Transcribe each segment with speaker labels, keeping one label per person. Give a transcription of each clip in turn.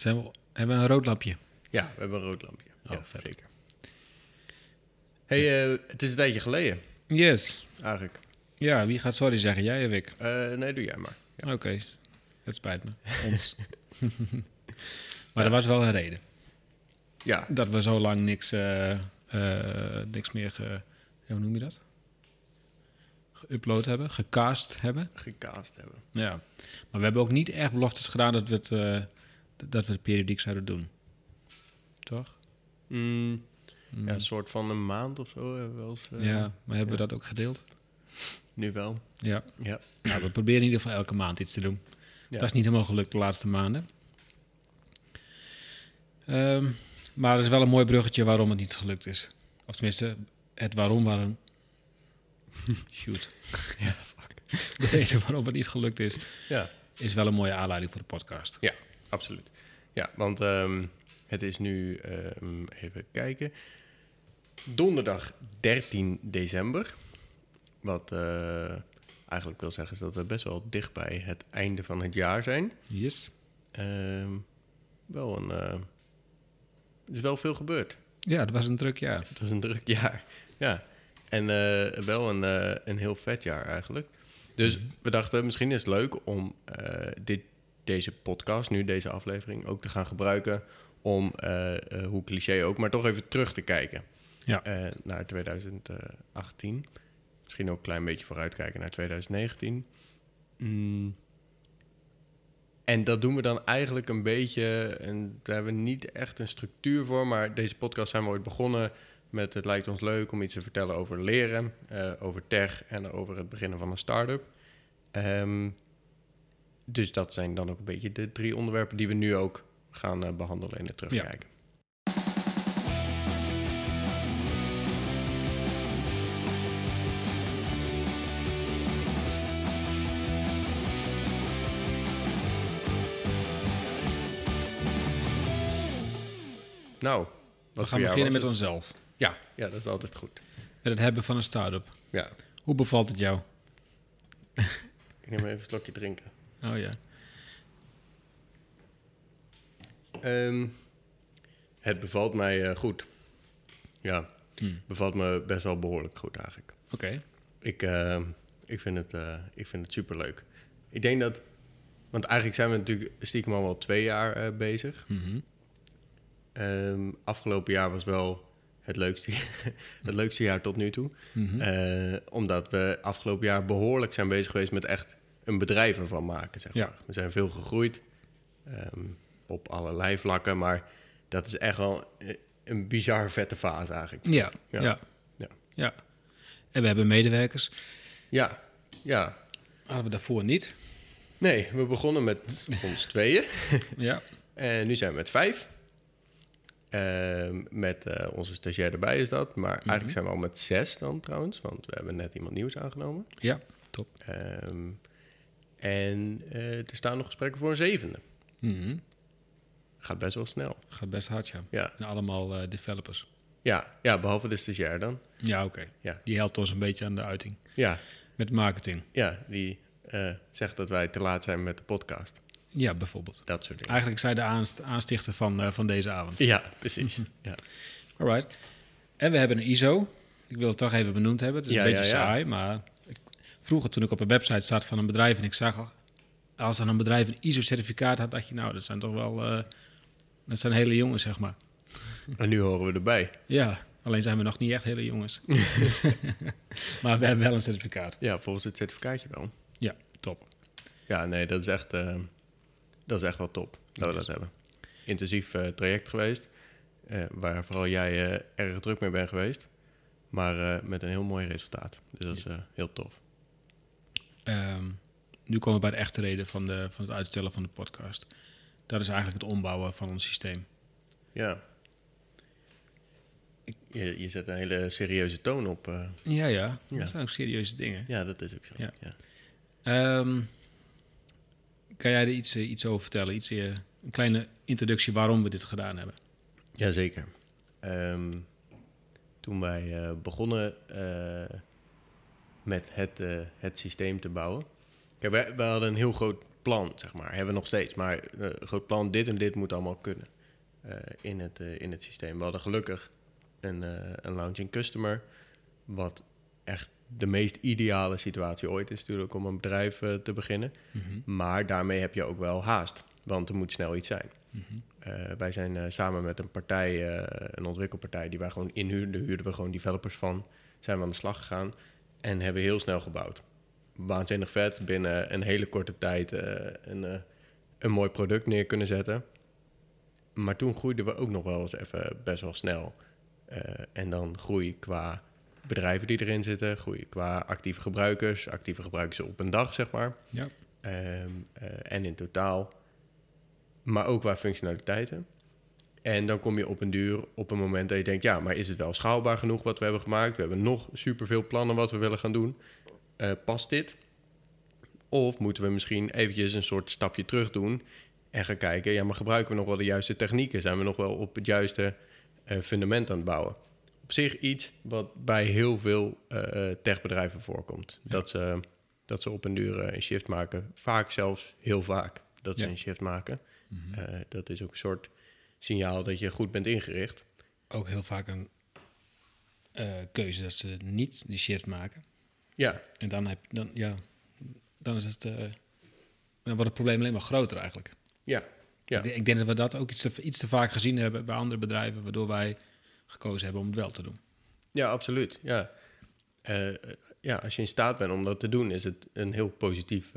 Speaker 1: Zijn we, hebben we een rood lampje?
Speaker 2: Ja, we hebben een rood lampje.
Speaker 1: Oh,
Speaker 2: ja,
Speaker 1: vet.
Speaker 2: zeker. hey, eh, het is een tijdje geleden,
Speaker 1: Yes.
Speaker 2: eigenlijk.
Speaker 1: Ja, wie gaat sorry zeggen? Jij of ik?
Speaker 2: Eh, nee, doe jij maar. Ja.
Speaker 1: Oké, het spijt me. Ons. maar er was wel een reden.
Speaker 2: ja,
Speaker 1: Dat we zo lang niks, eh, niks meer, ge, hoe noem je dat? Geüpload hebben, gecast hebben.
Speaker 2: gecast hebben.
Speaker 1: Ja. Maar we hebben ook niet echt beloftes gedaan dat we het, dat we het periodiek zouden doen. Toch?
Speaker 2: Mm,
Speaker 1: Mm.
Speaker 2: Ja, een soort van een maand of zo hebben we wel eens. eh,
Speaker 1: ja, maar hebben we
Speaker 2: ja.
Speaker 1: dat ook gedeeld?
Speaker 2: Nu wel.
Speaker 1: Ja.
Speaker 2: Ja.
Speaker 1: Nou, we proberen in ieder geval elke maand iets te doen.
Speaker 2: Ja.
Speaker 1: Dat is niet helemaal gelukt de laatste maanden. Ehm, maar er is wel een mooi bruggetje waarom het niet gelukt is. Of tenminste, het waarom waarom... Shoot.
Speaker 2: Ja, fuck.
Speaker 1: De reden waarom het niet gelukt is,
Speaker 2: Ja,
Speaker 1: is wel een mooie aanleiding voor de podcast.
Speaker 2: absoluut. Ja, want ehm, het is nu, ehm, even kijken, donderdag 13 december. Wat eh, eigenlijk wil zeggen is dat we best wel dicht bij het einde van het jaar zijn.
Speaker 1: Yes.
Speaker 2: Ehm, wel een, eh, er is wel veel gebeurd.
Speaker 1: Ja, dat was een druk jaar.
Speaker 2: Het was een druk jaar. Ja. En eh, wel een, een heel vet jaar eigenlijk. Dus we dachten, misschien is het leuk om dit, deze podcast, nu deze aflevering, ook te gaan gebruiken om, eh, eh, hoe cliché ook, maar toch even terug te kijken
Speaker 1: Ja.
Speaker 2: eh, naar 2018. Misschien ook een klein beetje vooruitkijken naar 2019. Mm. En dat doen we dan eigenlijk een beetje, en daar hebben we niet echt een structuur voor, maar deze podcast zijn we ooit begonnen met het lijkt ons leuk om iets te vertellen over leren, over tech en over het beginnen van een start-up. Ehm, dus dat zijn dan ook een beetje de drie onderwerpen die we nu ook gaan eh, behandelen in het terugkijken. Nou,
Speaker 1: We gaan beginnen met onszelf.
Speaker 2: Ja, ja, dat is altijd goed.
Speaker 1: Met het hebben van een start-up.
Speaker 2: Ja,
Speaker 1: Hoe bevalt het jou?
Speaker 2: ik neem even een slokje drinken.
Speaker 1: Oh ja.
Speaker 2: Ehm, het bevalt mij eh, goed. Ja,
Speaker 1: Hm.
Speaker 2: bevalt me best wel behoorlijk goed eigenlijk.
Speaker 1: Oké.
Speaker 2: Ik, eh, ik vind het, eh ik vind het superleuk. Ik denk dat... Want eigenlijk zijn we natuurlijk stiekem al wel twee jaar eh, bezig.
Speaker 1: Mhm.
Speaker 2: Ehm, afgelopen jaar was wel het leukste, het leukste jaar tot nu toe.
Speaker 1: Mhm.
Speaker 2: Omdat we afgelopen jaar behoorlijk zijn bezig geweest met echt een bedrijf ervan maken. Zeg
Speaker 1: Ja.
Speaker 2: maar. We zijn veel gegroeid ehm, op allerlei vlakken, maar dat is echt wel eh, een bizar vette fase eigenlijk.
Speaker 1: Ja,
Speaker 2: Ja.
Speaker 1: ja.
Speaker 2: Ja.
Speaker 1: Ja. En we hebben medewerkers.
Speaker 2: Ja, ja.
Speaker 1: Hadden we daarvoor niet.
Speaker 2: Nee, we begonnen met ons tweeën
Speaker 1: Ja.
Speaker 2: en nu zijn we met vijf. Ehm, met eh, onze stagiair erbij is dat, maar eigenlijk zijn we al met zes dan trouwens, want we hebben net iemand nieuws aangenomen.
Speaker 1: Ja.
Speaker 2: Ehm, en eh, er staan nog gesprekken voor een zevende.
Speaker 1: Mhm.
Speaker 2: Gaat best wel snel.
Speaker 1: Gaat best hard, ja.
Speaker 2: Ja,
Speaker 1: En allemaal eh, developers.
Speaker 2: ja, ja behalve de stagiair dan.
Speaker 1: Ja, oké.
Speaker 2: Ja.
Speaker 1: Die helpt ons een beetje aan de uiting.
Speaker 2: Ja,
Speaker 1: Met marketing.
Speaker 2: ja die eh, zegt dat wij te laat zijn met de podcast.
Speaker 1: Ja, bijvoorbeeld.
Speaker 2: Dat soort dingen.
Speaker 1: Eigenlijk zij de aanst- aanstichter van, van deze avond.
Speaker 2: Ja, precies. Ja,
Speaker 1: Alright. En we hebben een ISO. Ik wil het toch even benoemd hebben. Het is
Speaker 2: Ja,
Speaker 1: een beetje saai, maar vroeger toen ik op een website zat van een bedrijf en ik zag al, als dan een bedrijf een ISO-certificaat had, dacht je nou, dat zijn toch wel, eh, dat zijn hele jongens, zeg maar.
Speaker 2: en nu horen we erbij.
Speaker 1: Ja, alleen zijn we nog niet echt hele jongens. maar we hebben wel een certificaat.
Speaker 2: Ja, volgens het certificaatje wel.
Speaker 1: Ja, top.
Speaker 2: Ja, nee, dat is echt, eh, dat is echt wel top dat we dat hebben. Intensief eh, traject geweest, waar vooral jij erg druk mee bent geweest. Maar met een heel mooi resultaat. Dus dat is heel tof.
Speaker 1: Ehm, nu komen we bij de echte reden van, de, van het uitstellen van de podcast. Dat is eigenlijk het ombouwen van ons systeem.
Speaker 2: Ja. Je, je zet een hele serieuze toon op. eh.
Speaker 1: Ja, ja.
Speaker 2: Ja.
Speaker 1: Dat zijn ook serieuze dingen.
Speaker 2: ja, dat is ook zo.
Speaker 1: Ja.
Speaker 2: Ja.
Speaker 1: Ehm, kan jij er iets, eh, iets over vertellen? Iets, eh, een kleine introductie waarom we dit gedaan hebben.
Speaker 2: Jazeker. Ehm, toen wij begonnen met het, eh, het systeem te bouwen, Kijk, we, we hadden een heel groot plan, zeg maar. Hebben we nog steeds. Maar eh, een groot plan, dit en dit moet allemaal kunnen eh, in, het, in het systeem. We hadden gelukkig een, een launching customer, wat echt de meest ideale situatie ooit is natuurlijk om een bedrijf te beginnen.
Speaker 1: Mhm.
Speaker 2: Maar daarmee heb je ook wel haast, want er moet snel iets zijn.
Speaker 1: Mhm.
Speaker 2: Wij zijn samen met een partij, een ontwikkelpartij, die wij gewoon inhuurden, daar huurden we gewoon developers van, zijn we aan de slag gegaan en hebben heel snel gebouwd. Waanzinnig vet, binnen een hele korte tijd eh, een, eh, een mooi product neer kunnen zetten. Maar toen groeiden we ook nog wel eens even best wel snel. Eh, en dan groei qua bedrijven die erin zitten, groei qua actieve gebruikers, actieve gebruikers op een dag, zeg maar.
Speaker 1: Ja.
Speaker 2: Ehm, eh, en in totaal. Maar ook qua functionaliteiten. En dan kom je op een duur op een moment dat je denkt... ja, maar is het wel schaalbaar genoeg wat we hebben gemaakt? We hebben nog superveel plannen wat we willen gaan doen. Eh, past dit? Of moeten we misschien eventjes een soort stapje terug doen... en gaan kijken, ja, maar gebruiken we nog wel de juiste technieken? Zijn we nog wel op het juiste eh, fundament aan het bouwen? Op zich iets wat bij heel veel eh, techbedrijven voorkomt.
Speaker 1: Ja.
Speaker 2: Dat, ze, dat ze op een duur een shift maken. Vaak zelfs heel vaak dat ze
Speaker 1: Ja.
Speaker 2: een shift maken.
Speaker 1: Mhm.
Speaker 2: Dat is ook een soort signaal dat je goed bent ingericht.
Speaker 1: Ook heel vaak een eh, keuze dat ze niet die shift maken.
Speaker 2: Ja,
Speaker 1: En dan, heb, dan, ja, dan, is het, eh, dan wordt het probleem alleen maar groter eigenlijk.
Speaker 2: ja, ja.
Speaker 1: Ik, denk- ik denk dat we dat ook iets te, iets te vaak gezien hebben bij andere bedrijven, waardoor wij gekozen hebben om het wel te doen.
Speaker 2: ja absoluut. Ja. Eh, ja, als je in staat bent om dat te doen, is het een heel positief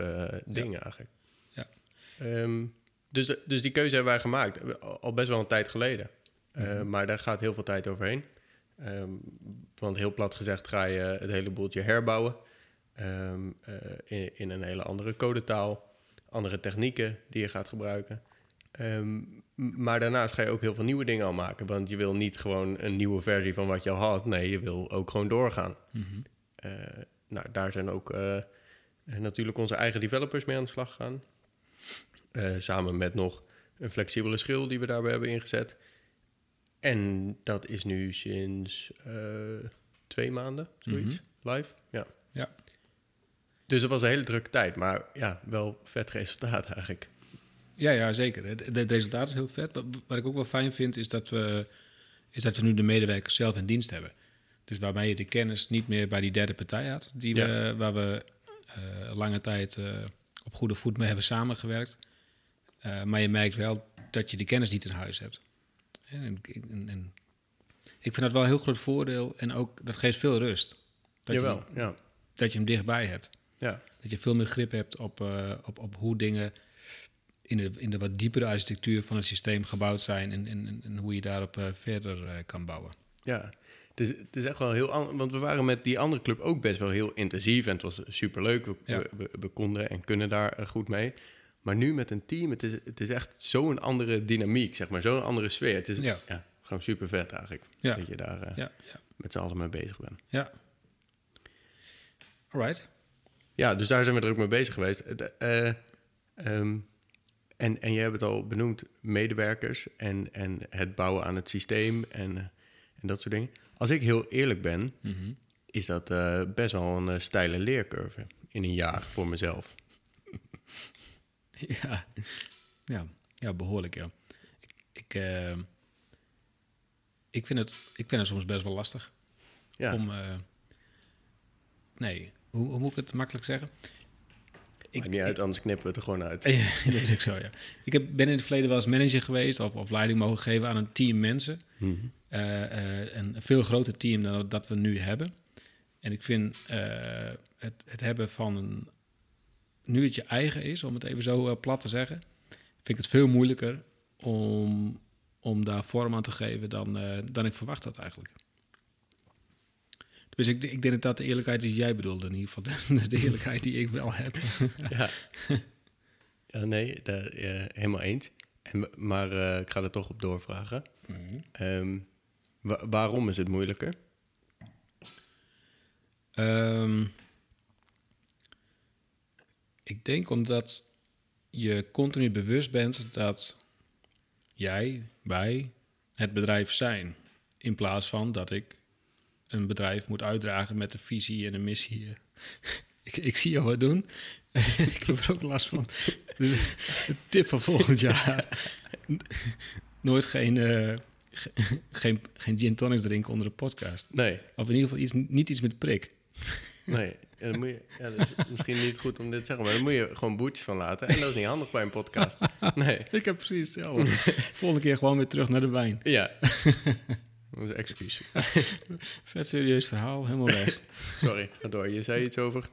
Speaker 2: ding eigenlijk.
Speaker 1: Ja.
Speaker 2: Ehm, dus, dus die keuze hebben wij gemaakt, al al best wel een tijd geleden. Eh,
Speaker 1: Mhm.
Speaker 2: Maar daar gaat heel veel tijd overheen. Ehm, want heel plat gezegd ga je het hele boeltje herbouwen. Ehm, eh, in, in een hele andere codetaal. Andere technieken die je gaat gebruiken. Ehm, maar daarnaast ga je ook heel veel nieuwe dingen al maken. Want je wil niet gewoon een nieuwe versie van wat je al had. Nee, je wil ook gewoon doorgaan.
Speaker 1: Mhm.
Speaker 2: Eh, nou, daar zijn ook eh, natuurlijk onze eigen developers mee aan de slag gegaan. Eh, samen met nog een flexibele schil die we daarbij hebben ingezet. En dat is nu sinds eh, twee maanden, zoiets, live. Ja.
Speaker 1: Ja.
Speaker 2: Dus het was een hele drukke tijd, maar ja, wel vet resultaat eigenlijk.
Speaker 1: Ja, ja, zeker. Het, het resultaat is heel vet. Wat, wat ik ook wel fijn vind, is dat, we, is dat we nu de medewerkers zelf in dienst hebben. Dus waarbij je de kennis niet meer bij die derde partij had, die we, waar we eh, lange tijd op goede voet mee hebben samengewerkt. Eh, maar je merkt wel dat je de kennis niet in huis hebt. En, en, en ik vind dat wel een heel groot voordeel en ook dat geeft veel rust. Dat,
Speaker 2: Jawel,
Speaker 1: je,
Speaker 2: ja.
Speaker 1: dat je hem dichtbij hebt.
Speaker 2: ja.
Speaker 1: Dat je veel meer grip hebt op, eh, op, op hoe dingen in de, in de wat diepere architectuur van het systeem gebouwd zijn en, en, en- hoe je daarop eh, verder kan bouwen.
Speaker 2: Ja, het is, het is echt wel heel anders. Want we waren met die andere club ook best wel heel intensief. En het was superleuk. We,
Speaker 1: Ja.
Speaker 2: we, we, we konden en kunnen daar goed mee. Maar nu met een team, het is, het is echt zo'n andere dynamiek, zeg maar. Zo'n andere sfeer. Het is
Speaker 1: Ja.
Speaker 2: ja. gewoon super vet eigenlijk.
Speaker 1: Ja.
Speaker 2: Dat je daar eh,
Speaker 1: Ja, ja,
Speaker 2: met z'n allen mee bezig bent.
Speaker 1: ja. Alright.
Speaker 2: Ja, dus daar zijn we er ook mee bezig geweest. Het, eh, ehm, en, en je hebt het al benoemd, medewerkers en, en het bouwen aan het systeem en, eh, en dat soort dingen. Als ik heel eerlijk ben,
Speaker 1: Mhm.
Speaker 2: is dat eh, best wel een eh, steile leercurve in een jaar voor mezelf.
Speaker 1: Ja. Ja. ja, behoorlijk, ja. Ik, ik, eh, ik, vind het, ik vind het soms best wel lastig
Speaker 2: Ja,
Speaker 1: om... eh, nee, hoe, hoe moet ik het makkelijk zeggen?
Speaker 2: Maakt niet uit, anders knippen we het er gewoon uit.
Speaker 1: Ja, dat is ook zo, ja. Ik heb, ben in het verleden wel eens manager geweest of, of leiding mogen geven aan een team mensen.
Speaker 2: Mhm.
Speaker 1: Eh, een veel groter team dan dat we nu hebben. En ik vind het, het hebben van een... Nu het je eigen is, om het even zo eh, plat te zeggen... vind ik het veel moeilijker om, om daar vorm aan te geven dan, eh, dan ik verwacht had eigenlijk. Dus ik, ik denk dat dat de eerlijkheid is die jij bedoelde. In ieder geval de, de eerlijkheid die ik wel heb.
Speaker 2: ja. ja, nee, daar, helemaal eens. En, maar eh, ik ga er toch op doorvragen. Ehm, wa- waarom is het moeilijker?
Speaker 1: Ehm, ik denk omdat je continu bewust bent dat jij, wij, het bedrijf zijn. In plaats van dat ik een bedrijf moet uitdragen met een visie en een missie. ik, ik zie jou wat doen. ik heb er ook last van. Dus de tip van volgend jaar. Nooit geen, uh, geen, geen gin tonics drinken onder de podcast.
Speaker 2: Nee.
Speaker 1: Of in ieder geval iets, niet iets met prik.
Speaker 2: Nee, ja, dan moet je, ja, dat is misschien niet goed om dit te zeggen, maar dan moet je gewoon boetjes van laten. En dat is niet handig bij een podcast. Nee.
Speaker 1: Ik heb precies hetzelfde. Volgende keer gewoon weer terug naar de wijn.
Speaker 2: Ja. Dat is excuus.
Speaker 1: Vet serieus verhaal, helemaal weg.
Speaker 2: Sorry, ga door. Je zei iets over.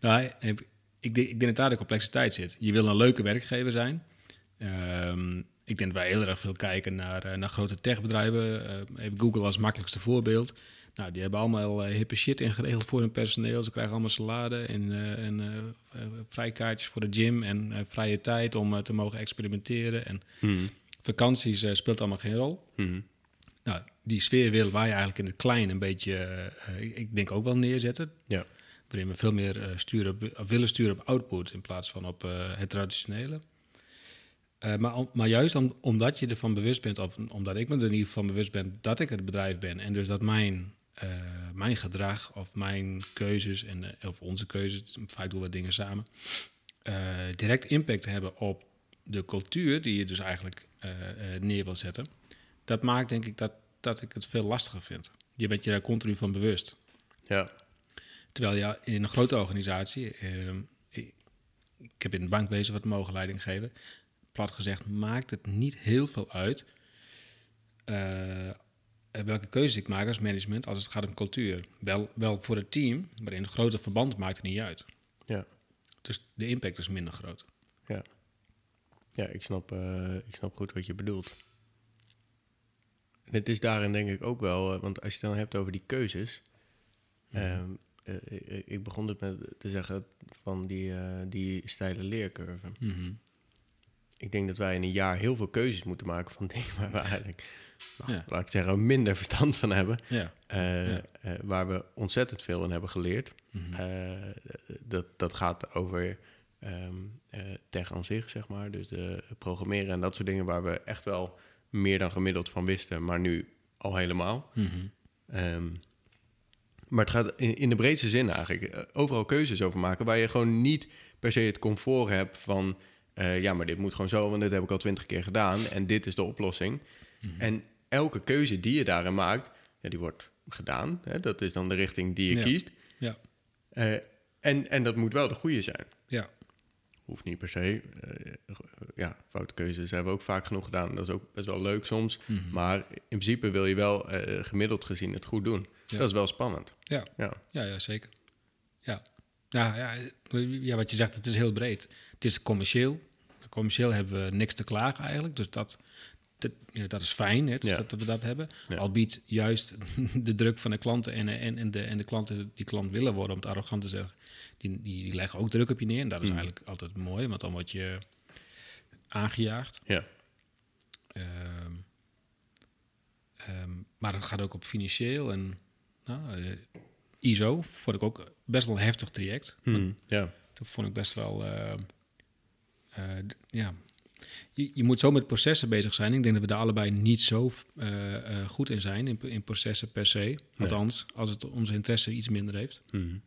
Speaker 1: nou, ik, ik, denk, dat daar de complexiteit zit. Je wil een leuke werkgever zijn. Um, ik denk dat wij heel erg veel kijken naar, uh, naar grote techbedrijven. Uh, even Google als makkelijkste voorbeeld. Nou, die hebben allemaal uh, hippe shit ingeregeld voor hun personeel. Ze krijgen allemaal salade en, en vrijkaartjes voor de gym en vrije tijd om te mogen experimenteren. En
Speaker 2: hmm.
Speaker 1: vakanties speelt allemaal geen rol.
Speaker 2: Hmm.
Speaker 1: Nou, die sfeer willen wij eigenlijk in het klein een beetje, ik denk ook wel neerzetten.
Speaker 2: Ja.
Speaker 1: Waarin we veel meer sturen op, willen sturen op output in plaats van op het traditionele. Uh, maar, maar juist om, omdat je ervan bewust bent, of omdat ik me er in ieder geval bewust ben dat ik het bedrijf ben. En dus dat mijn, uh, mijn gedrag of mijn keuzes, en, uh, of onze keuzes, vaak doen we dingen samen, direct impact hebben op de cultuur die je dus eigenlijk neer wil zetten. Dat maakt denk ik dat, dat ik het veel lastiger vind. Je bent je daar continu van bewust.
Speaker 2: Ja.
Speaker 1: Terwijl ja, in een grote organisatie, ik, ik heb in de bankwezen wat mogen leiding geven plat gezegd, maakt het niet heel veel uit uh, welke keuze ik maak als management als het gaat om cultuur. Wel, wel voor het team, maar in een grote verband maakt het niet uit.
Speaker 2: Ja.
Speaker 1: Dus de impact is minder groot.
Speaker 2: Ja, ja ik, snap, uh, ik snap goed wat je bedoelt. En het is daarin denk ik ook wel, uh, want als je het dan hebt over die keuzes. Mm -hmm. ik begon het met te zeggen van die, die steile leercurve.
Speaker 1: Mm -hmm
Speaker 2: ik denk dat wij in een jaar heel veel keuzes moeten maken van dingen waar we eigenlijk, nou, ja. laat ik zeggen, minder verstand van hebben.
Speaker 1: Ja.
Speaker 2: Uh, ja. Uh, waar we ontzettend veel in hebben geleerd.
Speaker 1: Mm -hmm.
Speaker 2: uh, dat, dat gaat over um, tech aan zich, zeg maar. Dus programmeren en dat soort dingen waar we echt wel meer dan gemiddeld van wisten, maar nu al helemaal.
Speaker 1: Mm -hmm.
Speaker 2: um, maar het gaat in, in de breedste zin eigenlijk overal keuzes over maken waar je gewoon niet per se het comfort hebt van ja, maar dit moet gewoon zo, want dit heb ik al twintig keer gedaan en dit is de oplossing.
Speaker 1: Mhm.
Speaker 2: En elke keuze die je daarin maakt, ja, die wordt gedaan. Hè? Dat is dan de richting die je
Speaker 1: ja.
Speaker 2: kiest.
Speaker 1: Ja.
Speaker 2: Uh, en, en dat moet wel de goede zijn.
Speaker 1: Ja.
Speaker 2: Hoeft niet per se. Uh, ja, foute keuzes hebben we ook vaak genoeg gedaan. Dat is ook best wel leuk soms.
Speaker 1: Mm-hmm.
Speaker 2: Maar in principe wil je wel gemiddeld gezien het goed doen.
Speaker 1: Ja.
Speaker 2: Dat is wel spannend.
Speaker 1: Ja,
Speaker 2: ja.
Speaker 1: ja, ja zeker. Ja. Ja, ja, ja, wat je zegt, het is heel breed. Het is commercieel. Commercieel hebben we niks te klagen eigenlijk. Dus dat, dat, ja, dat is fijn hè, dus
Speaker 2: Ja.
Speaker 1: dat we dat hebben.
Speaker 2: Ja.
Speaker 1: Al biedt juist de druk van de klanten en, en, en, de, en de klanten die klant willen worden, om het arrogant te zeggen, die, die, die leggen ook druk op je neer. En dat is
Speaker 2: Mm.
Speaker 1: eigenlijk altijd mooi, want dan word je aangejaagd.
Speaker 2: Ja.
Speaker 1: Ehm, ehm, maar het gaat ook op financieel en nou, eh, ISO vond ik ook best wel een heftig traject.
Speaker 2: Hmm. ja.
Speaker 1: Dat vond ik best wel. eh, eh, ja. Je, je moet zo met processen bezig zijn. Ik denk dat we daar allebei niet zo eh, eh, goed in zijn, in, in processen per se. Althans, als het onze interesse iets minder heeft.
Speaker 2: Hmm.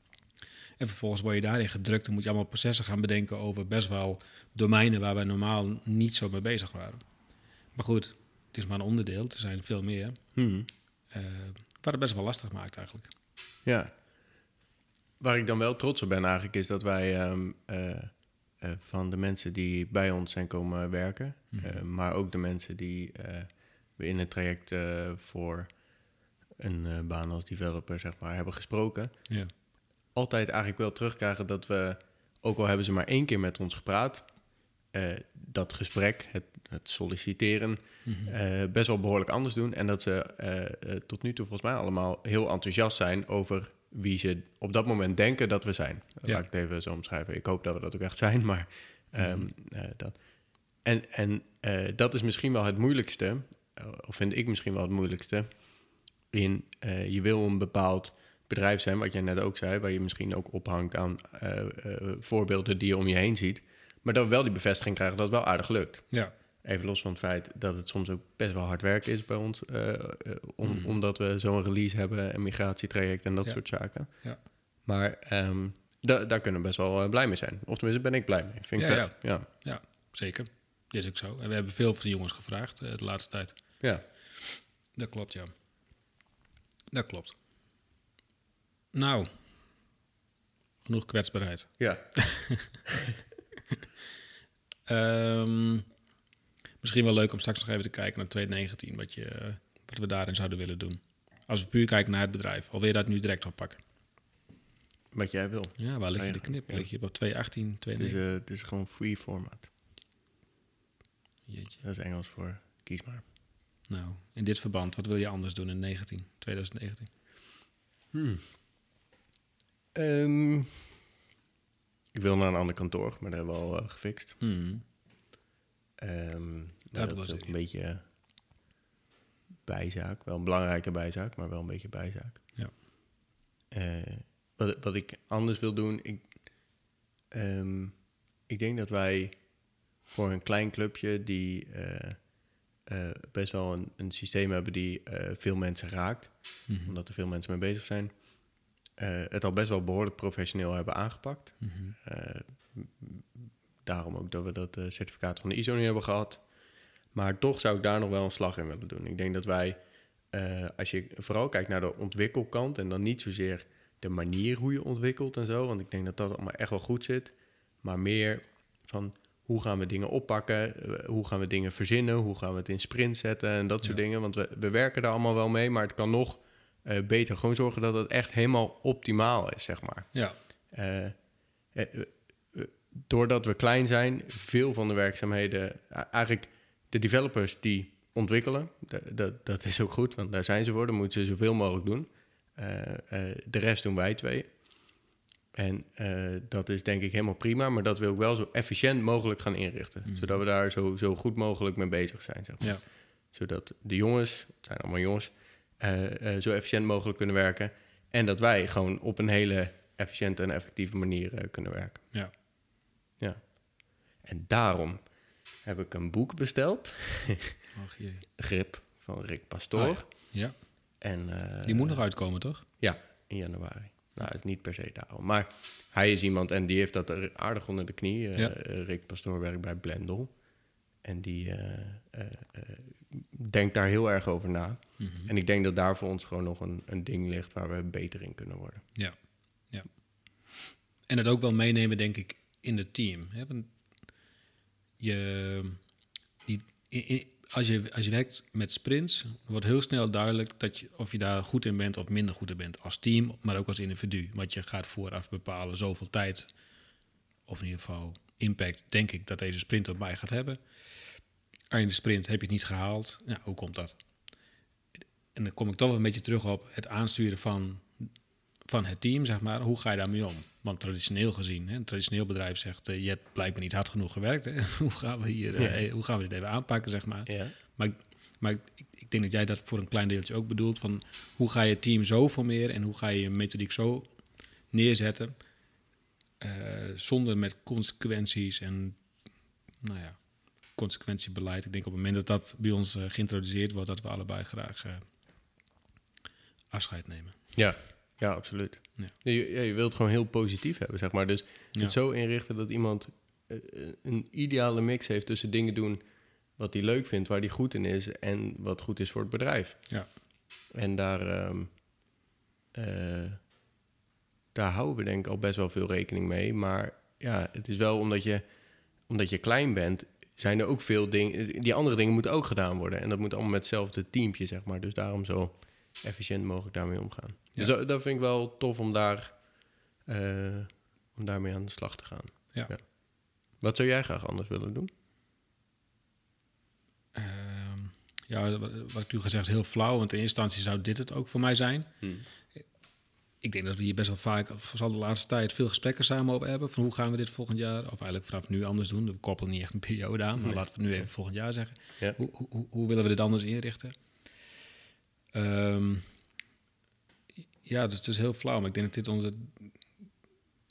Speaker 1: En vervolgens word je daarin gedrukt. Dan moet je allemaal processen gaan bedenken over best wel domeinen waar wij normaal niet zo mee bezig waren. Maar goed, het is maar een onderdeel. Er zijn veel meer.
Speaker 2: Hmm.
Speaker 1: eh wat het best wel lastig maakt eigenlijk.
Speaker 2: Ja. Waar ik dan wel trots op ben eigenlijk is dat wij ehm, eh, eh, van de mensen die bij ons zijn komen werken,
Speaker 1: Mhm.
Speaker 2: eh, maar ook de mensen die eh, we in het traject voor een baan als developer zeg maar hebben gesproken,
Speaker 1: Ja.
Speaker 2: altijd eigenlijk wel terugkrijgen dat we, ook al hebben ze maar één keer met ons gepraat, dat gesprek, het, het solliciteren,
Speaker 1: Mhm.
Speaker 2: best wel behoorlijk anders doen. En dat ze tot nu toe volgens mij allemaal heel enthousiast zijn over wie ze op dat moment denken dat we zijn.
Speaker 1: Ja.
Speaker 2: Laat ik het even zo omschrijven. Ik hoop dat we dat ook echt zijn, maar ehm, eh, dat. En, en eh, dat is misschien wel het moeilijkste, eh, of vind ik misschien wel het moeilijkste, in je wil een bepaald bedrijf zijn, wat jij net ook zei, waar je misschien ook ophangt aan voorbeelden die je om je heen ziet, maar dat we wel die bevestiging krijgen dat het wel aardig lukt.
Speaker 1: Ja.
Speaker 2: Even los van het feit dat het soms ook best wel hard werk is bij ons, eh, eh, om,
Speaker 1: Mm.
Speaker 2: omdat we zo'n release hebben, een migratietraject en dat
Speaker 1: Ja.
Speaker 2: soort zaken.
Speaker 1: Ja.
Speaker 2: Maar ehm, Da daar kunnen we best wel eh, blij mee zijn. Of tenminste, ben ik blij mee. Vind ik
Speaker 1: Ja,
Speaker 2: vet. Ja.
Speaker 1: Ja, zeker. Dit is ook zo. En we hebben veel van de jongens gevraagd de laatste tijd.
Speaker 2: Ja.
Speaker 1: Dat klopt, ja. Dat klopt. Nou, genoeg kwetsbaarheid.
Speaker 2: Ja.
Speaker 1: Ehm, misschien wel leuk om straks nog even te kijken naar 2019, wat, je, eh, wat we daarin zouden willen doen. Als we puur kijken naar het bedrijf, al wil je dat nu direct oppakken.
Speaker 2: Wat jij wil.
Speaker 1: Ja, waar lig je
Speaker 2: Ja,
Speaker 1: de knip?
Speaker 2: ja.
Speaker 1: Lig je op 218,
Speaker 2: Het is,
Speaker 1: 219?
Speaker 2: eh, het is gewoon free format.
Speaker 1: Jeetje.
Speaker 2: Dat is Engels voor kies maar.
Speaker 1: Nou, in dit verband, wat wil je anders doen in 19, 2019?
Speaker 2: Ehm, ik wil naar een ander kantoor, maar dat hebben we al eh, gefixt.
Speaker 1: Hmm.
Speaker 2: Ehm, maar
Speaker 1: Daar
Speaker 2: dat is ook een beetje bijzaak. Wel een belangrijke bijzaak, maar wel een beetje bijzaak.
Speaker 1: Ja.
Speaker 2: Eh, wat, wat ik anders wil doen, ik, ehm, ik denk dat wij voor een klein clubje die eh, eh, best wel een, een systeem hebben die veel mensen raakt,
Speaker 1: Mhm.
Speaker 2: omdat er veel mensen mee bezig zijn, het al best wel behoorlijk professioneel hebben aangepakt.
Speaker 1: Mhm.
Speaker 2: Daarom ook dat we dat eh, certificaat van de ISO niet hebben gehad. Maar toch zou ik daar nog wel een slag in willen doen. Ik denk dat wij, eh, als je vooral kijkt naar de ontwikkelkant en dan niet zozeer de manier hoe je ontwikkelt en zo, want ik denk dat dat allemaal echt wel goed zit, maar meer van hoe gaan we dingen oppakken, eh, hoe gaan we dingen verzinnen, hoe gaan we het in sprint zetten en dat soort
Speaker 1: Ja.
Speaker 2: dingen. Want we, we werken daar allemaal wel mee, maar het kan nog beter. Gewoon zorgen dat het echt helemaal optimaal is, zeg maar.
Speaker 1: Ja,
Speaker 2: doordat we klein zijn, veel van de werkzaamheden, eigenlijk de developers die ontwikkelen, da- dat, dat is ook goed, want daar zijn ze voor, dan moeten ze zoveel mogelijk doen. Eh, eh, de rest doen wij twee. En eh, dat is denk ik helemaal prima, maar dat wil ik wel zo efficiënt mogelijk gaan inrichten.
Speaker 1: Mhm.
Speaker 2: Zodat we daar zo, zo goed mogelijk mee bezig zijn. Zeg maar.
Speaker 1: ja,
Speaker 2: Zodat de jongens, het zijn allemaal jongens, zo efficiënt mogelijk kunnen werken. En dat wij gewoon op een hele efficiënte en effectieve manier kunnen werken.
Speaker 1: ja.
Speaker 2: Ja. En daarom heb ik een boek besteld,
Speaker 1: Ach jee.
Speaker 2: Grip van Rick Pastoor.
Speaker 1: Oh Ja,
Speaker 2: En, eh,
Speaker 1: die moet nog uitkomen, toch?
Speaker 2: Ja, in januari. Nou, het is niet per se daarom. Maar hij is iemand en die heeft dat er aardig onder de knie. Eh,
Speaker 1: Ja.
Speaker 2: eh, Rick Pastoor werkt bij Blendel. En die eh, eh, eh, denkt daar heel erg over na.
Speaker 1: Mhm.
Speaker 2: En ik denk dat daar voor ons gewoon nog een, een ding ligt waar we beter in kunnen worden.
Speaker 1: Ja, ja. En het ook wel meenemen, denk ik, in het team. Je, die, als, je, als je werkt met sprints, wordt heel snel duidelijk dat je, of je daar goed in bent of minder goed in bent. Als team, maar ook als individu. Want je gaat vooraf bepalen zoveel tijd, of in ieder geval impact, denk ik, dat deze sprint op mij gaat hebben. En in de sprint heb je het niet gehaald. Hoe komt dat? En dan kom ik toch wel een beetje terug op het aansturen van van het team, zeg maar, hoe ga je daarmee om? Want traditioneel gezien, hè, een traditioneel bedrijf zegt, eh, je hebt blijkbaar niet hard genoeg gewerkt. Hè? hoe, gaan we hier, eh,
Speaker 2: Ja.
Speaker 1: hoe gaan we dit even aanpakken, zeg maar.
Speaker 2: Ja.
Speaker 1: Maar, ik- maar ik, ik denk dat jij dat voor een klein deeltje ook bedoelt, van hoe ga je het team zo formeren en hoe ga je je methodiek zo neerzetten, eh, zonder met consequenties en, nou ja, consequentiebeleid. Ik denk op het moment dat dat bij ons eh, geïntroduceerd wordt, dat we allebei graag eh, afscheid nemen.
Speaker 2: Ja, ja absoluut.
Speaker 1: Ja.
Speaker 2: Je, ja, je wilt gewoon heel positief hebben, zeg maar. Dus
Speaker 1: Ja.
Speaker 2: het zo inrichten dat iemand eh, eh, een ideale mix heeft tussen dingen doen wat hij leuk vindt, waar hij goed in is en wat goed is voor het bedrijf.
Speaker 1: Ja.
Speaker 2: En daar, ehm, eh, daar houden we denk ik al best wel veel rekening mee. Maar ja, het is wel omdat je, omdat je klein bent, zijn er ook veel dingen. Die andere dingen moeten ook gedaan worden. En dat moet allemaal met hetzelfde teampje, zeg maar. Dus daarom zo efficiënt mogelijk daarmee omgaan. Dus dat, dat vind ik wel tof om, daar, eh, om daarmee aan de slag te gaan.
Speaker 1: Ja.
Speaker 2: Wat zou jij graag anders willen doen?
Speaker 1: Ehm, ja, wat ik nu gezegd is heel flauw, want in eerste instantie zou dit het ook voor mij zijn. Ik denk dat we hier best wel vaak, vooral de laatste tijd, veel gesprekken samen over hebben. Van hoe gaan we dit volgend jaar, of eigenlijk vanaf nu anders doen. We koppelen niet echt een periode aan, maar
Speaker 2: Nee.
Speaker 1: laten we het nu even volgend jaar zeggen.
Speaker 2: Ja.
Speaker 1: Hoe, hoe, hoe willen we dit anders inrichten? Ehm, ja, dus het is heel flauw, maar ik denk dat dit, onze,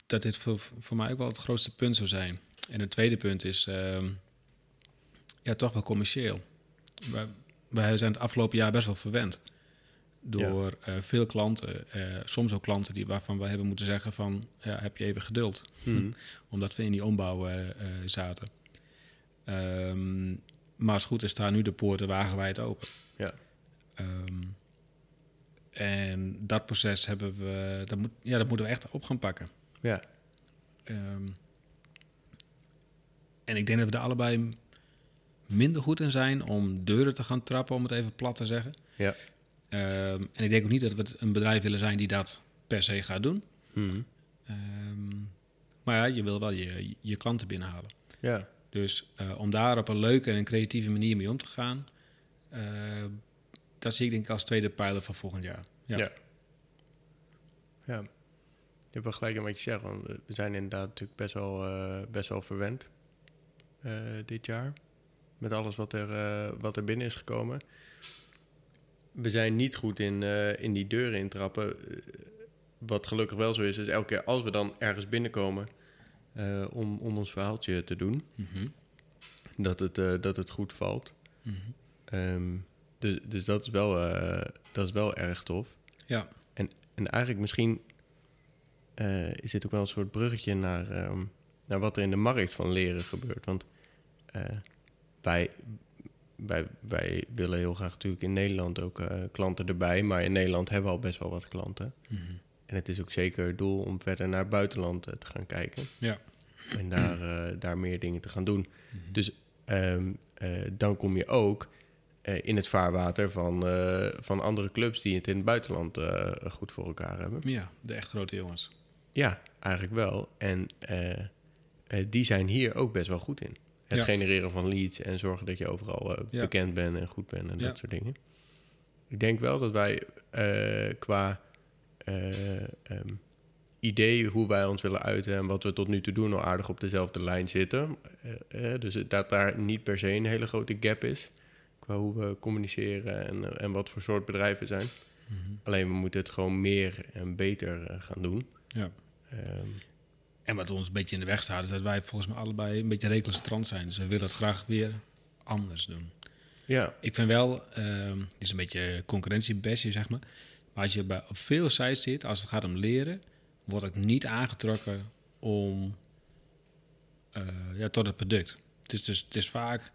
Speaker 1: dat dit voor, voor mij ook wel het grootste punt zou zijn. En het tweede punt is, ehm, ja, toch wel commercieel. Wij, wij zijn het afgelopen jaar best wel verwend. door eh, veel klanten. eh, soms ook klanten die, waarvan we hebben moeten zeggen van... Ja, heb je even geduld.
Speaker 2: Mhm.
Speaker 1: Omdat we in die ombouw eh, zaten. Ehm, maar als het goed is, staan nu de poorten wagenwijd open. Ehm, en dat proces hebben we, dat, moet, ja, dat moeten we echt op gaan pakken.
Speaker 2: Ja.
Speaker 1: Ehm, en ik denk dat we er allebei minder goed in zijn om deuren te gaan trappen, om het even plat te zeggen.
Speaker 2: Ja.
Speaker 1: Ehm, en ik denk ook niet dat we een bedrijf willen zijn die dat per se gaat doen. Ehm, maar ja, je wil wel je, je klanten binnenhalen.
Speaker 2: Ja.
Speaker 1: Dus eh, om daar op een leuke en creatieve manier mee om te gaan, eh, dat zie ik denk ik als tweede pijler van volgend jaar. Ja.
Speaker 2: Ja. Ja. Je hebt wel gelijk in wat je zegt, want we zijn inderdaad natuurlijk best wel, eh, best wel verwend eh, dit jaar. Met alles wat er, eh, wat er binnen is gekomen. We zijn niet goed in, in die deuren intrappen. Wat gelukkig wel zo is, is elke keer als we dan ergens binnenkomen om, om ons verhaaltje te doen,
Speaker 1: Mhm.
Speaker 2: dat het, dat het goed valt. Ehm, dus, dus dat is wel, eh, dat is wel erg tof.
Speaker 1: Ja.
Speaker 2: En eigenlijk misschien eh, is dit ook wel een soort bruggetje naar, ehm, naar wat er in de markt van leren gebeurt. Want eh, wij, wij, wij willen heel graag natuurlijk in Nederland ook klanten erbij. Maar in Nederland hebben we al best wel wat klanten.
Speaker 1: Mhm.
Speaker 2: En het is ook zeker het doel om verder naar het buitenland te gaan kijken.
Speaker 1: Ja.
Speaker 2: En daar, daar meer dingen te gaan doen.
Speaker 1: Mhm.
Speaker 2: Dus ehm, eh, dan kom je ook in het vaarwater van, eh, van andere clubs die het in het buitenland eh, goed voor elkaar hebben.
Speaker 1: Ja, de echt grote jongens.
Speaker 2: Ja, eigenlijk wel. En eh, eh, die zijn hier ook best wel goed in. Het
Speaker 1: Ja.
Speaker 2: genereren van leads en zorgen dat je overal eh,
Speaker 1: Ja.
Speaker 2: bekend bent en goed bent en
Speaker 1: Ja.
Speaker 2: dat soort dingen. Ik denk wel dat wij eh, qua eh, ehm, idee hoe wij ons willen uiten en wat we tot nu toe doen al aardig op dezelfde lijn zitten. Eh, eh, dus dat daar niet per se een hele grote gap is qua hoe we communiceren en, eh, en wat voor soort bedrijven zijn.
Speaker 1: Mhm.
Speaker 2: Alleen we moeten het gewoon meer en beter eh, gaan doen.
Speaker 1: Ja.
Speaker 2: Ehm,
Speaker 1: En wat ons een beetje in de weg staat, is dat wij volgens mij allebei een beetje recalcitrant zijn. Dus we willen het graag weer anders doen.
Speaker 2: ja,
Speaker 1: Ik vind wel, ehm dit is een beetje concurrentiebesje, zeg maar. Maar als je bij, op veel sites zit, als het gaat om leren, word ik niet aangetrokken om, eh, ja, tot het product. Het is, dus, het is vaak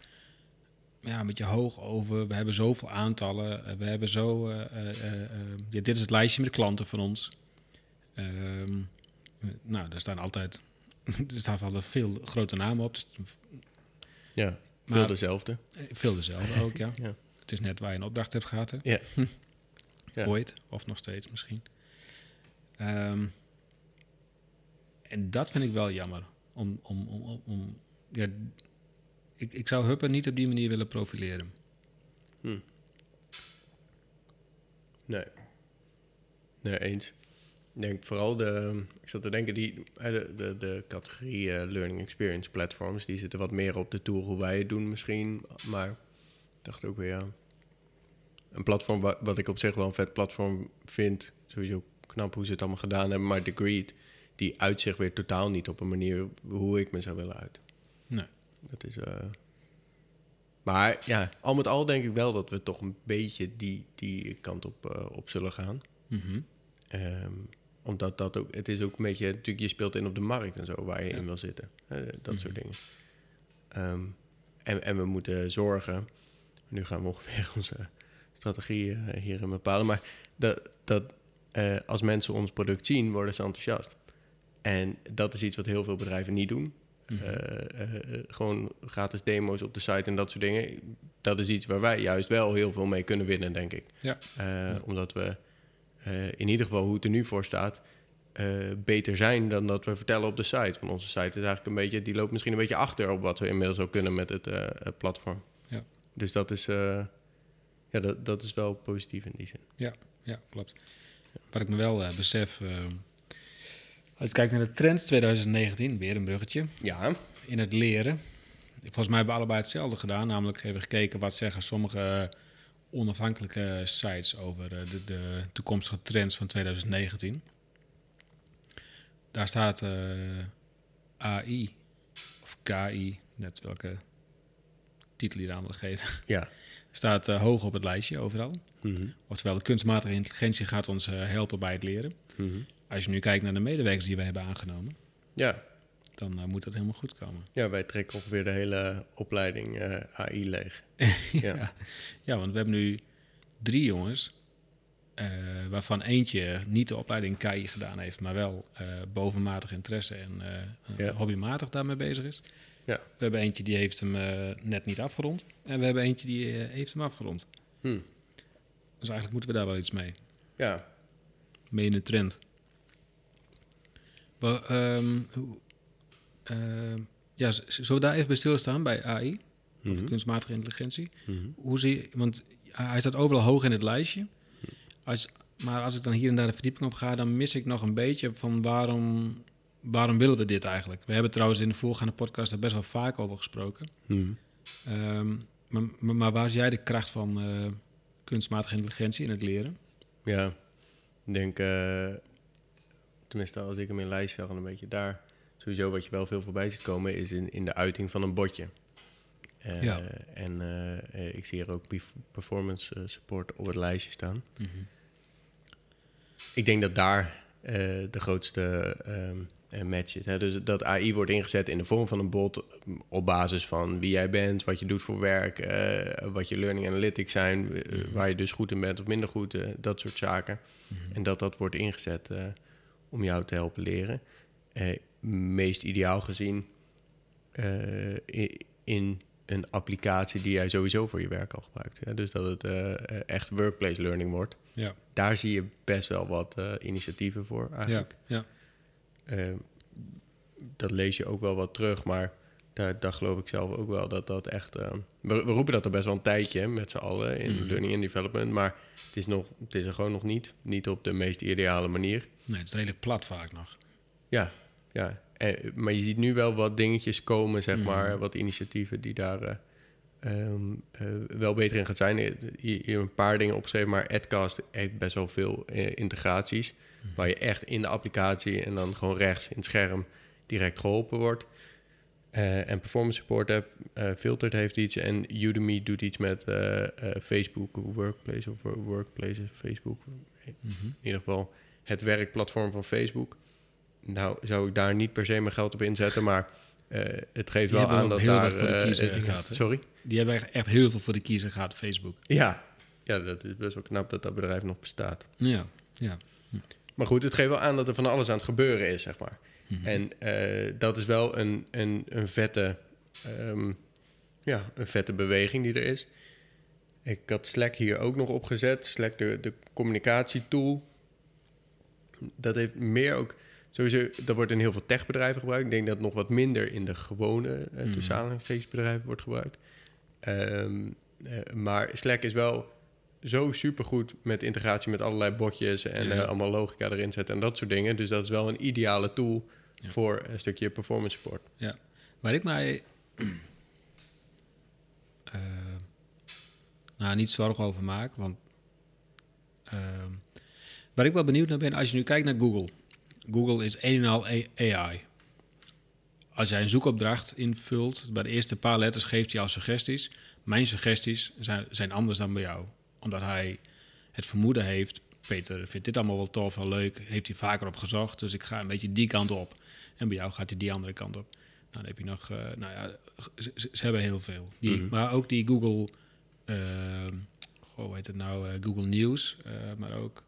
Speaker 1: ja, een beetje hoog over. We hebben zoveel aantallen. eh, we hebben zo. eh, eh, ja, dit is het lijstje met klanten van ons. Ehm, eh, nou, daar staan altijd. er staan altijd veel grote namen op. Dus,
Speaker 2: ja. Veel
Speaker 1: Maar-
Speaker 2: dezelfde.
Speaker 1: eh, veel dezelfde ook, ja.
Speaker 2: Ja.
Speaker 1: Het is net waar je een opdracht hebt gehad. Hè?
Speaker 2: Ja. Ja.
Speaker 1: Ooit, of nog steeds misschien. Ehm, en dat vind ik wel jammer. Om, om, om, om, om- ja, ik, ik zou Huppen niet op die manier willen profileren.
Speaker 2: Nee. Nee, eens. Ik denk vooral de... Ik zat te denken, die, de, de, de categorie eh, Learning Experience Platforms... die zitten wat meer op de tour hoe wij het doen misschien. Maar ik dacht ook weer, ja... Een platform wa- wat ik op zich wel een vet platform vind... sowieso knap hoe ze het allemaal gedaan hebben... maar Degreed, die uit zich weer totaal niet op een manier... hoe ik me zou willen uit.
Speaker 1: Nee.
Speaker 2: Dat is... eh, Maar ja, al met al denk ik wel dat we toch een beetje die, die kant op, eh, op zullen gaan.
Speaker 1: Mhm.
Speaker 2: Ehm, omdat dat ook, het is ook een beetje, natuurlijk, je speelt in op de markt en zo waar je
Speaker 1: Ja.
Speaker 2: in wil zitten. hè, dat soort
Speaker 1: Mhm.
Speaker 2: dingen. Ehm, en, en we moeten zorgen, nu gaan we ongeveer onze strategie eh, hierin bepalen, maar dat, dat als mensen ons product zien, worden ze enthousiast. En dat is iets wat heel veel bedrijven niet doen.
Speaker 1: Mhm.
Speaker 2: Eh, eh, eh, gewoon gratis demo's op de site en dat soort dingen. Dat is iets waar wij juist wel heel veel mee kunnen winnen, denk ik.
Speaker 1: Ja. Ja.
Speaker 2: Omdat we in ieder geval hoe het er nu voor staat, beter zijn dan dat we vertellen op de site. Want onze site is eigenlijk een beetje, die loopt misschien een beetje achter op wat we inmiddels ook kunnen met het platform.
Speaker 1: Ja.
Speaker 2: Dus dat is, ja, dat, dat is wel positief in die zin.
Speaker 1: Ja, klopt. Wat ik me wel besef, als je kijkt naar de trends 2019, weer een bruggetje,
Speaker 2: Ja,
Speaker 1: in het leren. Volgens mij hebben we allebei hetzelfde gedaan, namelijk even gekeken wat zeggen sommige onafhankelijke sites over eh, de, de toekomstige trends van 2019. Daar staat eh, AI of KI, net welke titel hier aan wil geven,
Speaker 2: Ja.
Speaker 1: staat eh, hoog op het lijstje overal.
Speaker 2: Mhm.
Speaker 1: Oftewel, de kunstmatige intelligentie gaat ons helpen bij het leren.
Speaker 2: Mhm.
Speaker 1: Als je nu kijkt naar de medewerkers die wij hebben aangenomen,
Speaker 2: Ja.
Speaker 1: dan eh, moet dat helemaal goed komen.
Speaker 2: ja, wij trekken ongeveer de hele opleiding eh, AI leeg.
Speaker 1: ja. ja, want we hebben nu drie jongens, eh, waarvan eentje niet de opleiding KI gedaan heeft, maar wel bovenmatig interesse en
Speaker 2: Ja.
Speaker 1: hobbymatig daarmee bezig is.
Speaker 2: Ja.
Speaker 1: We hebben eentje die heeft hem net niet afgerond en we hebben eentje die heeft hem afgerond.
Speaker 2: Hm.
Speaker 1: Dus eigenlijk moeten we daar wel iets mee.
Speaker 2: Ja.
Speaker 1: Mee in de trend. Maar, ehm, ehm, ja, z- zullen we daar even bij stilstaan bij AI, of
Speaker 2: Mhm.
Speaker 1: kunstmatige intelligentie?
Speaker 2: Mhm.
Speaker 1: Hoe zie je, want hij staat overal hoog in het lijstje. Als, maar als ik dan hier en daar de verdieping op ga, dan mis ik nog een beetje van waarom, waarom willen we dit eigenlijk? We hebben trouwens in de voorgaande podcast er best wel vaak over gesproken.
Speaker 2: Mhm.
Speaker 1: Ehm, maar, maar, maar waar zie jij de kracht van eh, kunstmatige intelligentie in het leren?
Speaker 2: Ja, ik denk, eh, tenminste als ik hem in lijst zag, een beetje daar. Sowieso wat je wel veel voorbij ziet komen is in, in de uiting van een botje. Eh,
Speaker 1: Ja.
Speaker 2: En eh, ik zie er ook perf- performance eh, support op het lijstje staan. Ik denk dat daar de grootste ehm, eh, match zit. Hè? Dus dat AI wordt ingezet in de vorm van een bot op basis van wie jij bent, wat je doet voor werk, wat je learning analytics zijn, eh, waar je dus goed in bent of minder goed, dat soort zaken. En dat dat wordt ingezet om jou te helpen leren. Eh, meest ideaal gezien eh, in een applicatie die jij sowieso voor je werk al gebruikt. Hè? Dus dat het eh, echt workplace learning wordt.
Speaker 1: Ja,
Speaker 2: Daar zie je best wel wat initiatieven voor
Speaker 1: ja,
Speaker 2: eigenlijk.
Speaker 1: ja.
Speaker 2: Eh, dat lees je ook wel wat terug, maar daar, daar geloof ik zelf ook wel dat dat echt... we, we roepen dat er best wel een tijdje hè, met z'n allen in
Speaker 1: Mhm.
Speaker 2: learning and development, maar het is, nog, het is er gewoon nog niet. Niet op de meest ideale manier.
Speaker 1: Nee, het is redelijk plat vaak nog.
Speaker 2: Ja, ja. Maar je ziet nu wel wat dingetjes komen, zeg
Speaker 1: Mhm.
Speaker 2: maar. Wat initiatieven die daar eh, ehm, eh, wel beter in gaan zijn. Hier, hier een paar dingen opgeschreven, maar Adcast heeft best wel veel eh, integraties. Waar je echt in de applicatie en dan gewoon rechts in het scherm direct geholpen wordt. En Performance Support App, Filtered heeft iets. En Udemy doet iets met Facebook Workplace of Workplace Facebook.
Speaker 1: Mhm.
Speaker 2: In ieder geval het werkplatform van Facebook. Nou, zou ik daar niet per se mijn geld op inzetten, maar eh, het geeft
Speaker 1: Die
Speaker 2: wel aan dat
Speaker 1: heel
Speaker 2: daar...
Speaker 1: voor de
Speaker 2: eh,
Speaker 1: kiezer
Speaker 2: eh,
Speaker 1: hè?
Speaker 2: Sorry?
Speaker 1: Die hebben echt- echt heel veel voor de kiezer gehad, Facebook.
Speaker 2: Ja. ja, dat is best wel knap dat dat bedrijf nog bestaat.
Speaker 1: Ja, ja.
Speaker 2: Maar goed, het geeft wel aan dat er van alles aan het gebeuren is, zeg maar.
Speaker 1: Mhm.
Speaker 2: En dat is wel een, een, een, vette, ehm, ja, een vette beweging die er is. Ik had Slack hier ook nog opgezet. Slack, de, de communicatietool. Dat heeft meer ook... Sowieso, dat wordt in heel veel techbedrijven gebruikt. Ik denk dat het nog wat minder in de gewone, tussen bedrijven wordt gebruikt. Ehm, eh, maar Slack is wel zo supergoed met integratie met allerlei botjes en
Speaker 1: Ja.
Speaker 2: eh, allemaal logica erin zetten en dat soort dingen. Dus dat is wel een ideale tool
Speaker 1: Ja.
Speaker 2: voor een stukje performance support.
Speaker 1: Waar ik mij nou, niet zorgen over maak, want ehm, waar ik wel benieuwd naar ben, als je nu kijkt naar Google. Google is een en al AI. Als jij een zoekopdracht invult, bij de eerste paar letters geeft hij al suggesties. Mijn suggesties zijn, zijn anders dan bij jou. Omdat hij het vermoeden heeft, Peter vindt dit allemaal wel tof, wel leuk, heeft hij vaker op gezocht. Dus ik ga een beetje die kant op. En bij jou gaat hij die andere kant op. Nou, dan heb je nog, eh, nou ja, ze, hebben heel veel. Die,
Speaker 2: Mhm.
Speaker 1: Maar ook die Google, goh, hoe heet het nou, eh, Google News, eh, maar ook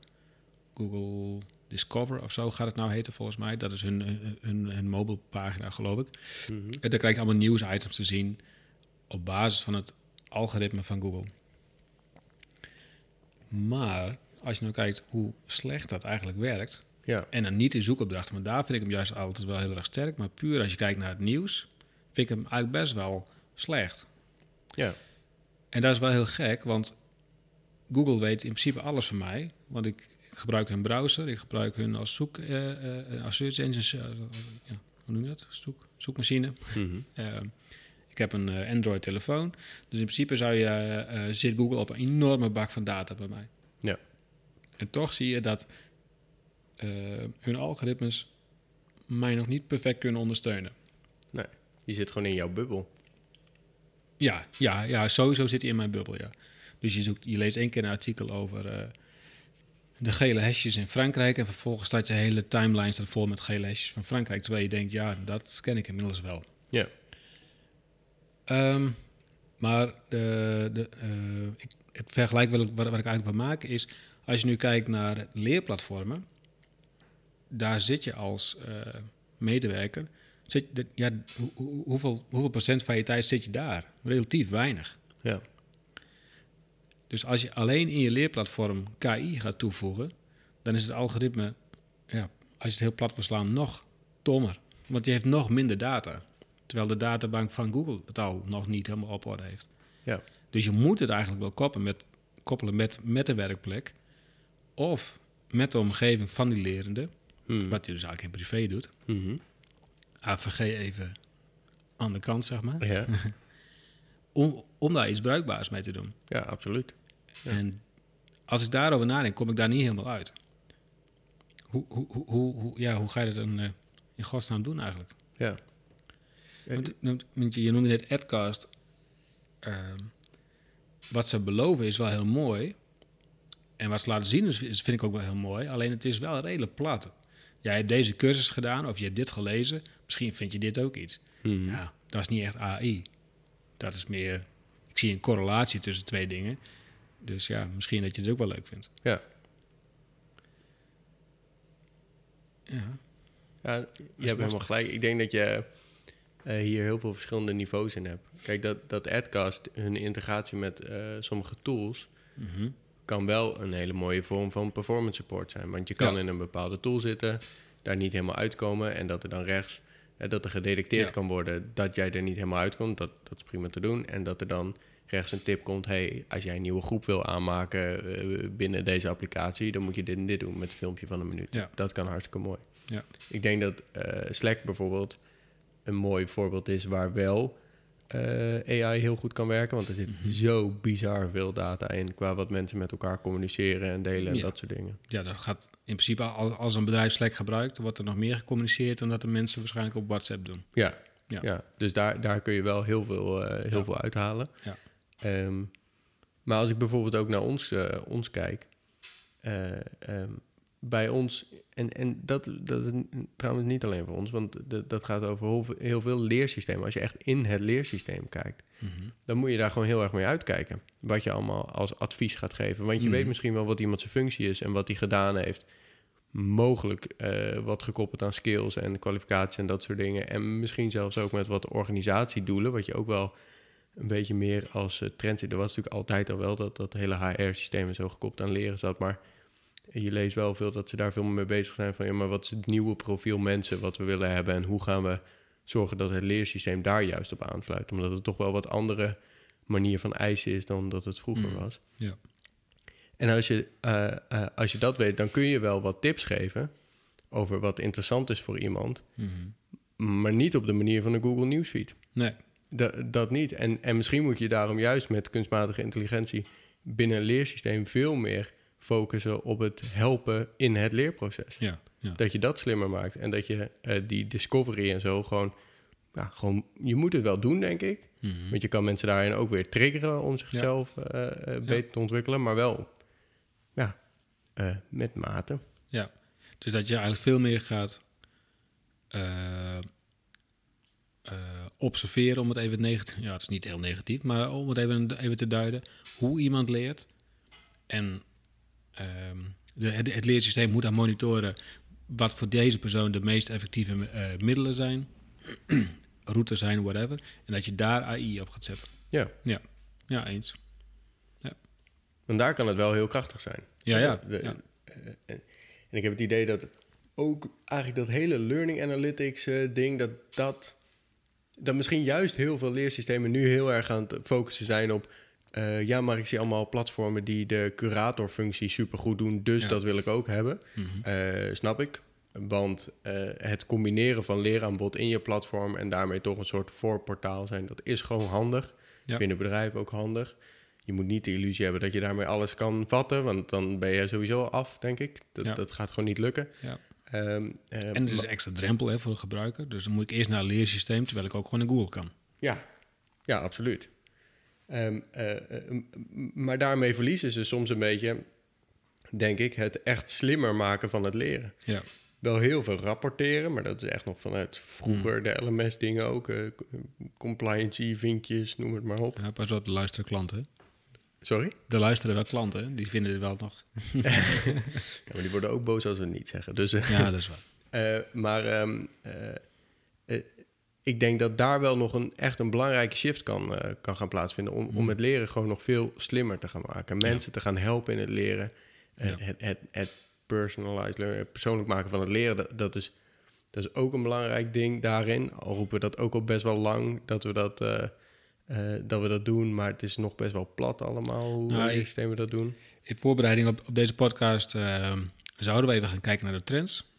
Speaker 1: Google Discover of zo gaat het nou heten volgens mij. Dat is hun, hun, hun, hun mobile pagina, geloof ik. En daar krijg je allemaal nieuwsitems te zien op basis van het algoritme van Google. Maar als je nou kijkt hoe slecht dat eigenlijk werkt,
Speaker 2: Ja,
Speaker 1: en dan niet in zoekopdrachten, maar daar vind ik hem juist altijd wel heel erg sterk. Maar puur als je kijkt naar het nieuws, vind ik hem eigenlijk best wel slecht.
Speaker 2: ja.
Speaker 1: En dat is wel heel gek, want Google weet in principe alles van mij. Want ik gebruik hun browser, ik gebruik hun als zoek, eh, eh, als search engines, eh, ja, hoe noem je dat? Zoek, zoekmachine.
Speaker 2: Mhm.
Speaker 1: Eh, ik heb een eh, Android-telefoon. Dus in principe zou je, eh, eh, zit Google op een enorme bak van data bij mij.
Speaker 2: Ja.
Speaker 1: En toch zie je dat eh, hun algoritmes mij nog niet perfect kunnen ondersteunen.
Speaker 2: Je zit gewoon in jouw bubbel.
Speaker 1: Ja, ja, ja, sowieso zit hij in mijn bubbel, ja. Dus je, zoekt, je leest één keer een artikel over eh, de gele hesjes in Frankrijk... en vervolgens staat je hele timeline staat vol met gele hesjes van Frankrijk... terwijl je denkt, ja, dat ken ik inmiddels wel.
Speaker 2: Ja.
Speaker 1: Ehm, maar de, de, eh, ik, het vergelijk wat ik, wat, wat ik eigenlijk wil maken is... als je nu kijkt naar leerplatformen... daar zit je als eh, medewerker... Zit, de, ja, hoe- hoe- hoeveel, hoeveel procent van je tijd zit je daar? Relatief weinig.
Speaker 2: Ja.
Speaker 1: Dus als je alleen in je leerplatform KI gaat toevoegen, dan is het algoritme, ja, als je het heel plat wil slaan, nog dommer. Want je heeft nog minder data. Terwijl de databank van Google het al nog niet helemaal op orde heeft.
Speaker 2: Ja.
Speaker 1: Dus je moet het eigenlijk wel koppelen met, koppelen met, met de werkplek. Of met de omgeving van die lerende.
Speaker 2: Hmm.
Speaker 1: Wat je dus eigenlijk in privé doet.
Speaker 2: Mhm.
Speaker 1: AVG even aan de kant, zeg maar.
Speaker 2: Ja.
Speaker 1: Om, om daar iets bruikbaars mee te doen.
Speaker 2: ja, absoluut. Ja.
Speaker 1: En als ik daarover nadenk, kom ik daar niet helemaal uit. Hoe, hoe, hoe, hoe, ja, hoe ga je dat dan eh, in godsnaam doen eigenlijk?
Speaker 2: Ja.
Speaker 1: Want, want- je, je noemde net Adcast. Ehm, wat ze beloven is wel heel mooi. En wat ze laten zien is, is- vind ik ook wel heel mooi. Alleen het is wel redelijk plat. Jij hebt deze cursus gedaan of je hebt dit gelezen. Misschien vind je dit ook iets.
Speaker 2: Mhm.
Speaker 1: Ja, dat is niet echt AI. Dat is meer... Ik zie een correlatie tussen twee dingen. Dus ja, misschien dat je het ook wel leuk vindt.
Speaker 2: Ja.
Speaker 1: Ja,
Speaker 2: Ja, je hebt helemaal gelijk. Ik denk dat je eh, hier heel veel verschillende niveaus in hebt. Kijk, dat, dat Adcast, hun integratie met eh, sommige tools,
Speaker 1: Mhm.
Speaker 2: kan wel een hele mooie vorm van performance support zijn. Want je kan
Speaker 1: Ja.
Speaker 2: in een bepaalde tool zitten, daar niet helemaal uitkomen en dat er dan rechts, dat er gedetecteerd
Speaker 1: Ja.
Speaker 2: kan worden dat jij er niet helemaal uitkomt. Dat, dat is prima te doen. En dat er dan rechts een tip komt, hey, als jij een nieuwe groep wil aanmaken eh, binnen deze applicatie, dan moet je dit en dit doen met een filmpje van een minuut.
Speaker 1: Ja.
Speaker 2: Dat kan hartstikke mooi.
Speaker 1: Ja.
Speaker 2: Ik denk dat eh, Slack bijvoorbeeld een mooi voorbeeld is waar wel eh, AI heel goed kan werken. Want er zit
Speaker 1: Mhm.
Speaker 2: zo bizar veel data in qua wat mensen met elkaar communiceren en delen en
Speaker 1: Ja.
Speaker 2: dat soort dingen.
Speaker 1: ja, dat gaat in principe als, als een bedrijf Slack gebruikt, wordt er nog meer gecommuniceerd dan dat de mensen waarschijnlijk op WhatsApp doen.
Speaker 2: Ja,
Speaker 1: Ja.
Speaker 2: ja. dus daar, daar kun je wel heel veel, eh, heel
Speaker 1: Ja.
Speaker 2: veel uithalen.
Speaker 1: Ja.
Speaker 2: Ehm, maar als ik bijvoorbeeld ook naar ons, eh, ons kijk, eh, ehm, bij ons, en, en dat, dat is trouwens niet alleen voor ons, want dat gaat over heel veel, leersystemen. Als je echt in het leersysteem kijkt,
Speaker 1: Mhm.
Speaker 2: dan moet je daar gewoon heel erg mee uitkijken. Wat je allemaal als advies gaat geven. Want je
Speaker 1: Mhm.
Speaker 2: weet misschien wel wat iemand zijn functie is en wat hij gedaan heeft. Mogelijk eh, wat gekoppeld aan skills en kwalificaties en dat soort dingen. En misschien zelfs ook met wat organisatiedoelen, wat je ook wel een beetje meer als eh, trend ziet. Er was natuurlijk altijd al wel dat dat hele HR-systeem zo gekoppeld aan leren zat. Maar je leest wel veel dat ze daar veel meer mee bezig zijn van... ja, maar wat is het nieuwe profiel mensen wat we willen hebben... en hoe gaan we zorgen dat het leersysteem daar juist op aansluit. Omdat het toch wel wat andere manier van eisen is dan dat het vroeger
Speaker 1: Mm.
Speaker 2: was.
Speaker 1: Ja.
Speaker 2: En als je, eh, eh, als je dat weet, dan kun je wel wat tips geven... over wat interessant is voor iemand...
Speaker 1: Mhm.
Speaker 2: maar niet op de manier van een Google Newsfeed.
Speaker 1: Nee,
Speaker 2: Dat, dat niet. En, en misschien moet je daarom juist met kunstmatige intelligentie binnen een leersysteem veel meer focussen op het helpen in het leerproces.
Speaker 1: ja, ja.
Speaker 2: Dat je dat slimmer maakt en dat je eh, die discovery en zo gewoon, ja, gewoon, je moet het wel doen, denk ik.
Speaker 1: Mhm.
Speaker 2: Want je kan mensen daarin ook weer triggeren om zichzelf eh, eh, beter te ontwikkelen, maar wel, ja, met mate.
Speaker 1: Ja, dus dat je eigenlijk veel meer gaat observeren, om het even negatief... Ja, het is niet heel negatief, maar om het even, even te duiden. Hoe iemand leert. En ehm, de, het, het leersysteem moet dan monitoren... wat voor deze persoon de meest effectieve eh, middelen zijn. routes zijn, whatever. En dat je daar AI op gaat zetten.
Speaker 2: Ja,
Speaker 1: Ja, eens.
Speaker 2: want daar kan het wel heel krachtig zijn.
Speaker 1: Ja, ja.
Speaker 2: De-
Speaker 1: ja.
Speaker 2: eh, en ik heb het idee dat ook eigenlijk dat hele learning analytics eh, ding, dat dat, dat misschien juist heel veel leersystemen nu heel erg aan het focussen zijn op, eh, ja, maar ik zie allemaal platformen die de curatorfunctie supergoed doen, dus
Speaker 1: Ja.
Speaker 2: dat wil ik ook hebben.
Speaker 1: Mhm.
Speaker 2: Eh, snap ik. Want eh, het combineren van leeraanbod in je platform en daarmee toch een soort voorportaal zijn, dat is gewoon handig.
Speaker 1: Ja.
Speaker 2: Vinden bedrijven ook handig. Je moet niet de illusie hebben dat je daarmee alles kan vatten, want dan ben je sowieso af, denk ik. Dat,
Speaker 1: Ja.
Speaker 2: dat gaat gewoon niet lukken.
Speaker 1: Ja.
Speaker 2: Ehm, eh,
Speaker 1: En er is een extra drempel hè, voor de gebruiker. Dus dan moet ik eerst naar het leersysteem, terwijl ik ook gewoon in Google kan.
Speaker 2: ja. ja, absoluut. Ehm, eh, eh, maar daarmee verliezen ze soms een beetje, denk ik, het echt slimmer maken van het leren.
Speaker 1: Ja.
Speaker 2: Wel heel veel rapporteren, maar dat is echt nog vanuit vroeger de LMS-dingen ook. eh, c- compliancy, vinkjes, noem het maar op.
Speaker 1: ja, pas op, de luisteren klanten.
Speaker 2: Sorry?
Speaker 1: Er luisteren wel klanten, hè. die vinden het wel nog.
Speaker 2: Ja, maar die worden ook boos als we het niet zeggen. Dus, eh,
Speaker 1: Ja, dat is waar.
Speaker 2: Eh, maar ehm, eh, eh, ik denk dat daar wel nog een echt een belangrijke shift kan, eh, kan gaan plaatsvinden. Om, om
Speaker 1: Mm.
Speaker 2: het leren gewoon nog veel slimmer te gaan maken. Mensen te gaan helpen in het leren.
Speaker 1: Ja.
Speaker 2: het, het, het personalized learning, het persoonlijk maken van het leren, dat, dat, is, dat is ook een belangrijk ding daarin. Al roepen we dat ook al best wel lang dat we dat, eh, eh, dat, we dat doen. Maar het is nog best wel plat allemaal hoe
Speaker 1: Nou,
Speaker 2: systemen dat doen.
Speaker 1: In voorbereiding op, op deze podcast zouden we even gaan kijken naar de trends.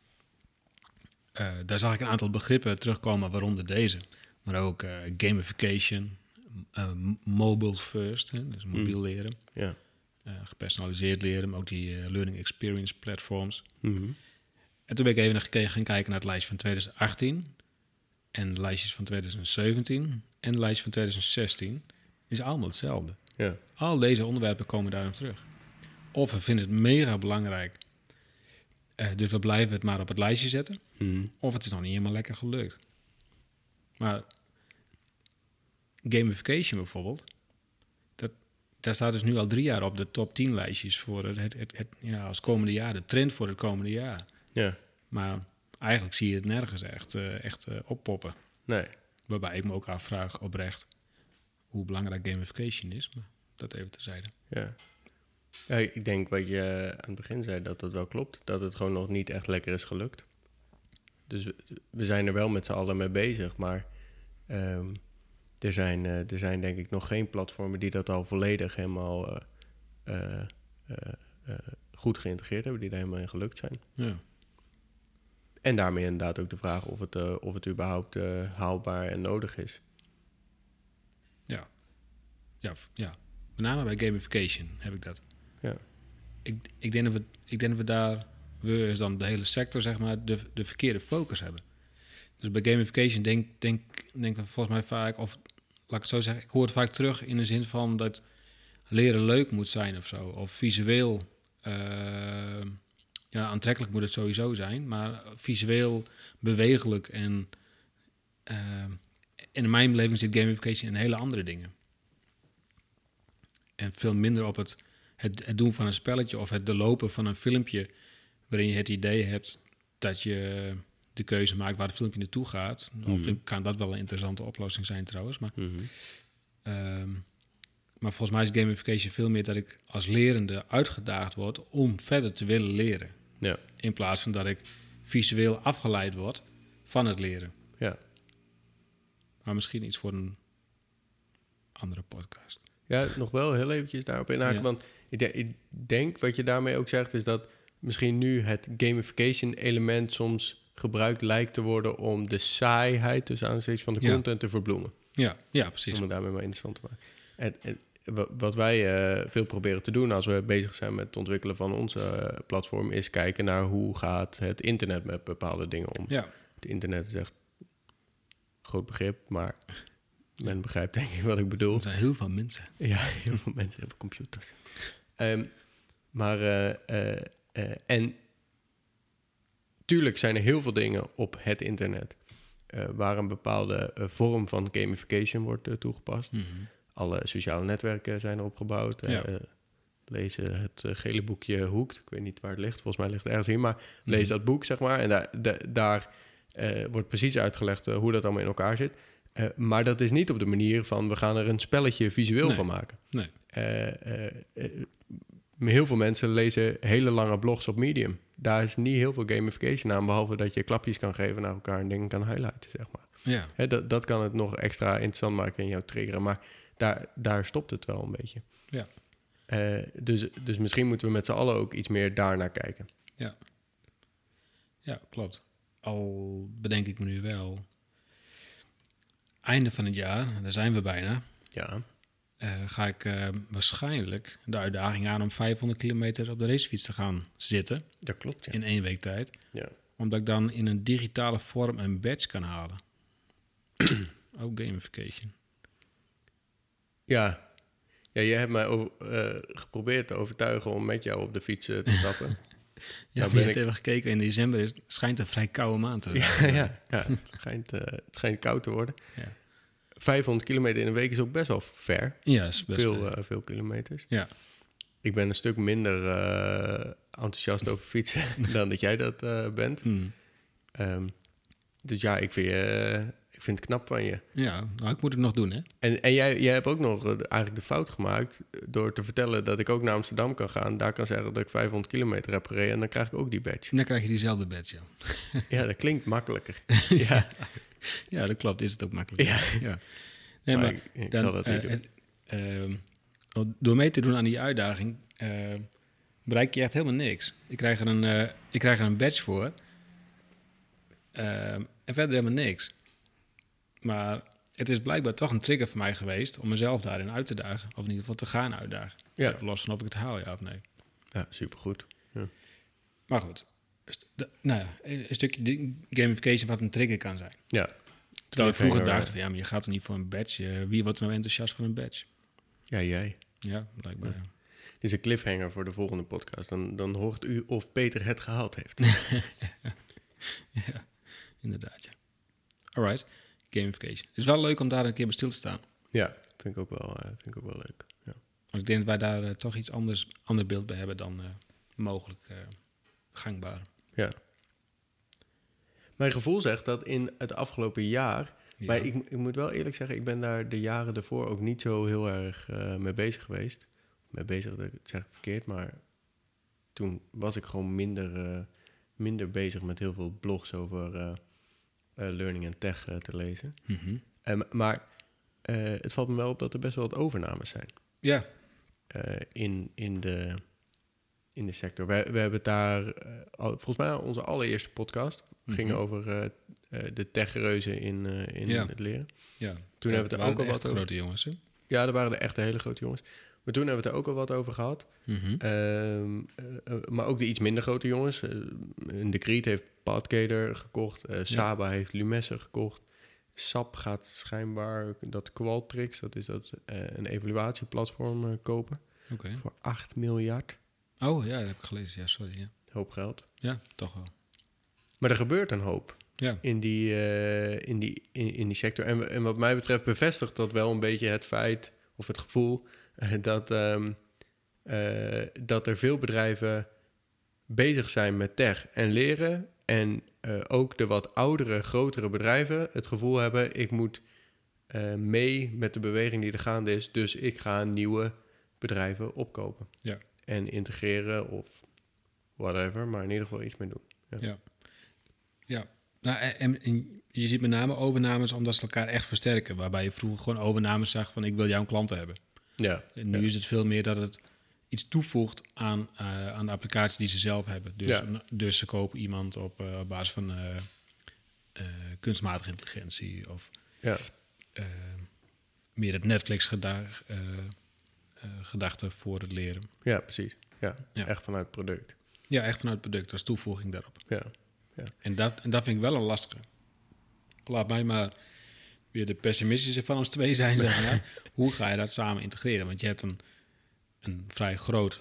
Speaker 1: Eh, daar zag ik een aantal begrippen terugkomen, waaronder deze. Maar ook eh, gamification, eh, mobile first, hè, dus mobiel leren.
Speaker 2: Ja.
Speaker 1: gepersonaliseerd leren, maar ook die learning experience platforms.
Speaker 2: Mhm.
Speaker 1: En toen ben ik even naar gekeken, gaan kijken naar het lijstje van 2018 en de lijstjes van 2017 en de lijstje van 2016. is allemaal hetzelfde.
Speaker 2: ja.
Speaker 1: Al deze onderwerpen komen daarin terug. Of we vinden het mega belangrijk, eh, dus we blijven het maar op het lijstje zetten.
Speaker 2: Mhm.
Speaker 1: Of het is nog niet helemaal lekker gelukt. Maar gamification bijvoorbeeld, dat, daar staat dus nu al drie jaar op de top 10 lijstjes voor het, het, het, het- ja, als komende jaar, de trend voor het komende jaar.
Speaker 2: ja.
Speaker 1: Maar eigenlijk zie je het nergens echt, eh, echt eh, oppoppen.
Speaker 2: Nee.
Speaker 1: Waarbij ik me ook afvraag oprecht hoe belangrijk gamification is. Maar dat even terzijde.
Speaker 2: Ja. Ja. Ik denk wat je aan het begin zei, dat dat wel klopt. Dat het gewoon nog niet echt lekker is gelukt. Dus we, we zijn er wel met z'n allen mee bezig. Maar ehm, er, zijn, eh, er zijn denk ik nog geen platformen die dat al volledig helemaal eh, eh, goed geïntegreerd hebben. Die daar helemaal in gelukt zijn.
Speaker 1: Ja.
Speaker 2: En daarmee inderdaad ook de vraag of het, of het überhaupt haalbaar en nodig is.
Speaker 1: Ja, f- ja, met name bij gamification heb ik dat. Ik, ik, denk dat we, ik denk dat we daar, we is dan de hele sector, zeg maar, de, de verkeerde focus hebben. Dus bij gamification denk, denk, denken we volgens mij vaak, of laat ik het zo zeggen, ik hoor het vaak terug in de zin van dat leren leuk moet zijn of zo. Of visueel, eh, ja, aantrekkelijk moet het sowieso zijn, maar visueel bewegelijk en eh, in mijn beleving zit gamification in hele andere dingen. En veel minder op het, het, het doen van een spelletje of het doorlopen van een filmpje. waarin je het idee hebt dat je de keuze maakt waar het filmpje naartoe gaat.
Speaker 2: Mhm.
Speaker 1: vind- kan dat wel een interessante oplossing zijn trouwens. Maar,
Speaker 2: Mhm.
Speaker 1: ehm, maar volgens mij is gamification veel meer dat ik als lerende uitgedaagd word om verder te willen leren.
Speaker 2: Ja.
Speaker 1: In plaats van dat ik visueel afgeleid word van het leren.
Speaker 2: Ja.
Speaker 1: Maar misschien iets voor een andere podcast.
Speaker 2: Ja, nog wel heel eventjes daarop inhaken.
Speaker 1: Ja.
Speaker 2: Want ik, de- ik denk wat je daarmee ook zegt, is dat misschien nu het gamification element soms gebruikt lijkt te worden om de saaiheid tussen aanstekens van de
Speaker 1: Ja.
Speaker 2: content te verbloemen.
Speaker 1: Ja, ja precies.
Speaker 2: Om het daarmee maar interessant te maken. En, en wa- wat wij eh, veel proberen te doen als we bezig zijn met het ontwikkelen van onze eh, platform, is kijken naar hoe gaat het internet met bepaalde dingen om.
Speaker 1: Ja,
Speaker 2: Het internet is echt een groot begrip, maar men begrijpt denk ik wat ik bedoel.
Speaker 1: er zijn heel veel mensen.
Speaker 2: Ja, heel veel mensen hebben computers. Ehm, maar, eh, eh, eh, en tuurlijk zijn er heel veel dingen op het internet waar een bepaalde vorm van gamification wordt toegepast.
Speaker 1: Mhm.
Speaker 2: Alle sociale netwerken zijn erop gebouwd.
Speaker 1: Ja.
Speaker 2: lezen het gele boekje Hoekt. Ik weet niet waar het ligt, volgens mij ligt het ergens hier. Maar lees
Speaker 1: Mhm.
Speaker 2: dat boek, zeg maar. En daar, da- daar wordt precies uitgelegd hoe dat allemaal in elkaar zit. Eh, maar dat is niet op de manier van we gaan er een spelletje visueel
Speaker 1: Nee.
Speaker 2: van maken.
Speaker 1: Nee.
Speaker 2: Eh, eh, heel veel mensen lezen hele lange blogs op Medium. Daar is niet heel veel gamification aan, behalve dat je klapjes kan geven naar elkaar en dingen kan highlighten, zeg maar.
Speaker 1: Ja,
Speaker 2: Hè, dat, dat kan het nog extra interessant maken en jou triggeren, maar daar, daar stopt het wel een beetje.
Speaker 1: Ja.
Speaker 2: Dus, dus misschien moeten we met z'n allen ook iets meer daarnaar kijken.
Speaker 1: ja, klopt. Al bedenk ik me nu wel. Einde van het jaar, daar zijn we bijna.
Speaker 2: Ja,
Speaker 1: eh, ga ik eh, waarschijnlijk de uitdaging aan om 500 kilometer op de racefiets te gaan zitten.
Speaker 2: dat klopt, ja.
Speaker 1: In één week tijd.
Speaker 2: Ja.
Speaker 1: Omdat ik dan in een digitale vorm een badge kan halen. Ook gamification.
Speaker 2: Ja, Ja, je hebt mij over, eh, geprobeerd te overtuigen om met jou op de fiets te stappen.
Speaker 1: Ja,
Speaker 2: Nou ben
Speaker 1: hebt
Speaker 2: ik-
Speaker 1: even gekeken. In december is, schijnt een vrij koude maand te zijn.
Speaker 2: ja, ja, het, schijnt, eh, het schijnt koud te worden.
Speaker 1: Ja.
Speaker 2: 500 kilometer in een week is ook best wel ver.
Speaker 1: Ja, is best
Speaker 2: veel,
Speaker 1: veel.
Speaker 2: eh, veel kilometers.
Speaker 1: Ja.
Speaker 2: Ik ben een stuk minder eh, enthousiast over fietsen dan dat jij dat bent.
Speaker 1: Hmm.
Speaker 2: Ehm, dus ja, ik vind, je, ik vind het knap van je.
Speaker 1: Ja, nou, ik moet het nog doen, hè?
Speaker 2: En, en jij, jij hebt ook nog eh, eigenlijk de fout gemaakt door te vertellen dat ik ook naar Amsterdam kan gaan. Daar kan zeggen dat ik 500 kilometer heb gereden en dan krijg ik ook die badge.
Speaker 1: En dan krijg je diezelfde badge, ja.
Speaker 2: Ja, dat klinkt makkelijker. ja,
Speaker 1: Ja, dat klopt. Is het ook makkelijk.
Speaker 2: Ja.
Speaker 1: ja. Nee,
Speaker 2: maar
Speaker 1: maar
Speaker 2: ik, ik
Speaker 1: dan,
Speaker 2: zal dat niet
Speaker 1: eh,
Speaker 2: doen.
Speaker 1: het- door mee te doen aan die uitdaging eh, bereik je echt helemaal niks. Ik krijg er een, eh, ik krijg er een badge voor. En verder helemaal niks. Maar het is blijkbaar toch een trigger voor mij geweest om mezelf daarin uit te dagen. Of in ieder geval te gaan uitdagen.
Speaker 2: Ja.
Speaker 1: Los van of ik het haal, ja of nee.
Speaker 2: Ja, supergoed.
Speaker 1: Maar goed. De- nou ja, een stukje gamification wat een trigger kan zijn.
Speaker 2: Ja,
Speaker 1: Terwijl ik vroeger dacht van ja, maar je gaat er niet voor een badge. Eh, wie wordt er nou enthousiast van een badge?
Speaker 2: ja, jij.
Speaker 1: Ja, blijkbaar. Ja.
Speaker 2: Dit is een cliffhanger voor de volgende podcast. Dan, dan hoort u of Peter het gehaald heeft.
Speaker 1: ja, inderdaad. Ja. Alright, gamification. Het is wel leuk om daar een keer bij stil te staan.
Speaker 2: ja, vind ik ook wel, eh, vind ik ook wel leuk. Ja.
Speaker 1: Want ik denk dat wij daar eh, toch iets anders, ander beeld bij hebben dan eh, mogelijk gangbaar.
Speaker 2: ja. Mijn gevoel zegt dat in het afgelopen jaar...
Speaker 1: Ja.
Speaker 2: Maar ik, ik moet wel eerlijk zeggen, ik ben daar de jaren ervoor ook niet zo heel erg mee bezig geweest. Mee bezig, dat zeg ik verkeerd, maar toen was ik gewoon minder, minder bezig met heel veel blogs over learning en tech eh, te lezen.
Speaker 1: Mhm.
Speaker 2: En, maar eh, het valt me wel op dat er best wel wat overnames zijn
Speaker 1: Ja,
Speaker 2: eh, in, in, de, in de sector. We, we hebben het daar, eh, al, volgens mij onze allereerste podcast, ging
Speaker 1: Mhm.
Speaker 2: over eh, eh, de techreuzen in, eh, in
Speaker 1: Ja.
Speaker 2: het leren.
Speaker 1: ja.
Speaker 2: Toen hebben we het er ook al wat
Speaker 1: over. grote jongens, hè?
Speaker 2: Ja, er waren de echte hele grote jongens. Maar toen hebben we het er ook al wat over gehad. Eh, eh, maar ook de iets minder grote jongens. Eh, de Creed heeft Padcader gekocht. eh, Saba heeft Lumesse gekocht. SAP gaat schijnbaar dat Qualtrics, dat is dat, eh, een evaluatieplatform, eh, kopen. Voor 8 miljard.
Speaker 1: Oh ja, dat heb ik gelezen. Ja, sorry. Ja,
Speaker 2: Hoop geld.
Speaker 1: ja toch wel.
Speaker 2: Maar er gebeurt een hoop
Speaker 1: Ja,
Speaker 2: in die, in die, in, in die sector. En, en wat mij betreft bevestigt dat wel een beetje het feit of het gevoel dat, ehm, eh, dat er veel bedrijven bezig zijn met tech en leren. En eh, ook de wat oudere, grotere bedrijven het gevoel hebben: ik moet eh, mee met de beweging die er gaande is. Dus ik ga nieuwe bedrijven opkopen.
Speaker 1: Ja.
Speaker 2: En integreren of whatever, maar in ieder geval iets mee doen.
Speaker 1: ja. Ja. Nou, en, en- en je ziet met name overnames omdat ze elkaar echt versterken. Waarbij je vroeger gewoon overnames zag van ik wil jouw klanten hebben.
Speaker 2: Ja,
Speaker 1: En nu
Speaker 2: Ja.
Speaker 1: is het veel meer dat het iets toevoegt aan, eh, aan de applicatie die ze zelf hebben. Dus,
Speaker 2: Ja.
Speaker 1: dus ze kopen iemand op, eh, op basis van eh, kunstmatige intelligentie of
Speaker 2: ja.
Speaker 1: eh, meer het Netflix-gedachte gedachte voor het leren.
Speaker 2: Ja, precies. Ja,
Speaker 1: Ja.
Speaker 2: echt vanuit product.
Speaker 1: Ja, echt vanuit product als toevoeging daarop.
Speaker 2: Ja,
Speaker 1: En dat, en dat vind ik wel een lastige. Laat mij maar weer de pessimistische van ons twee zijn. Zeg maar. Hoe ga je dat samen integreren? Want je hebt een, een vrij groot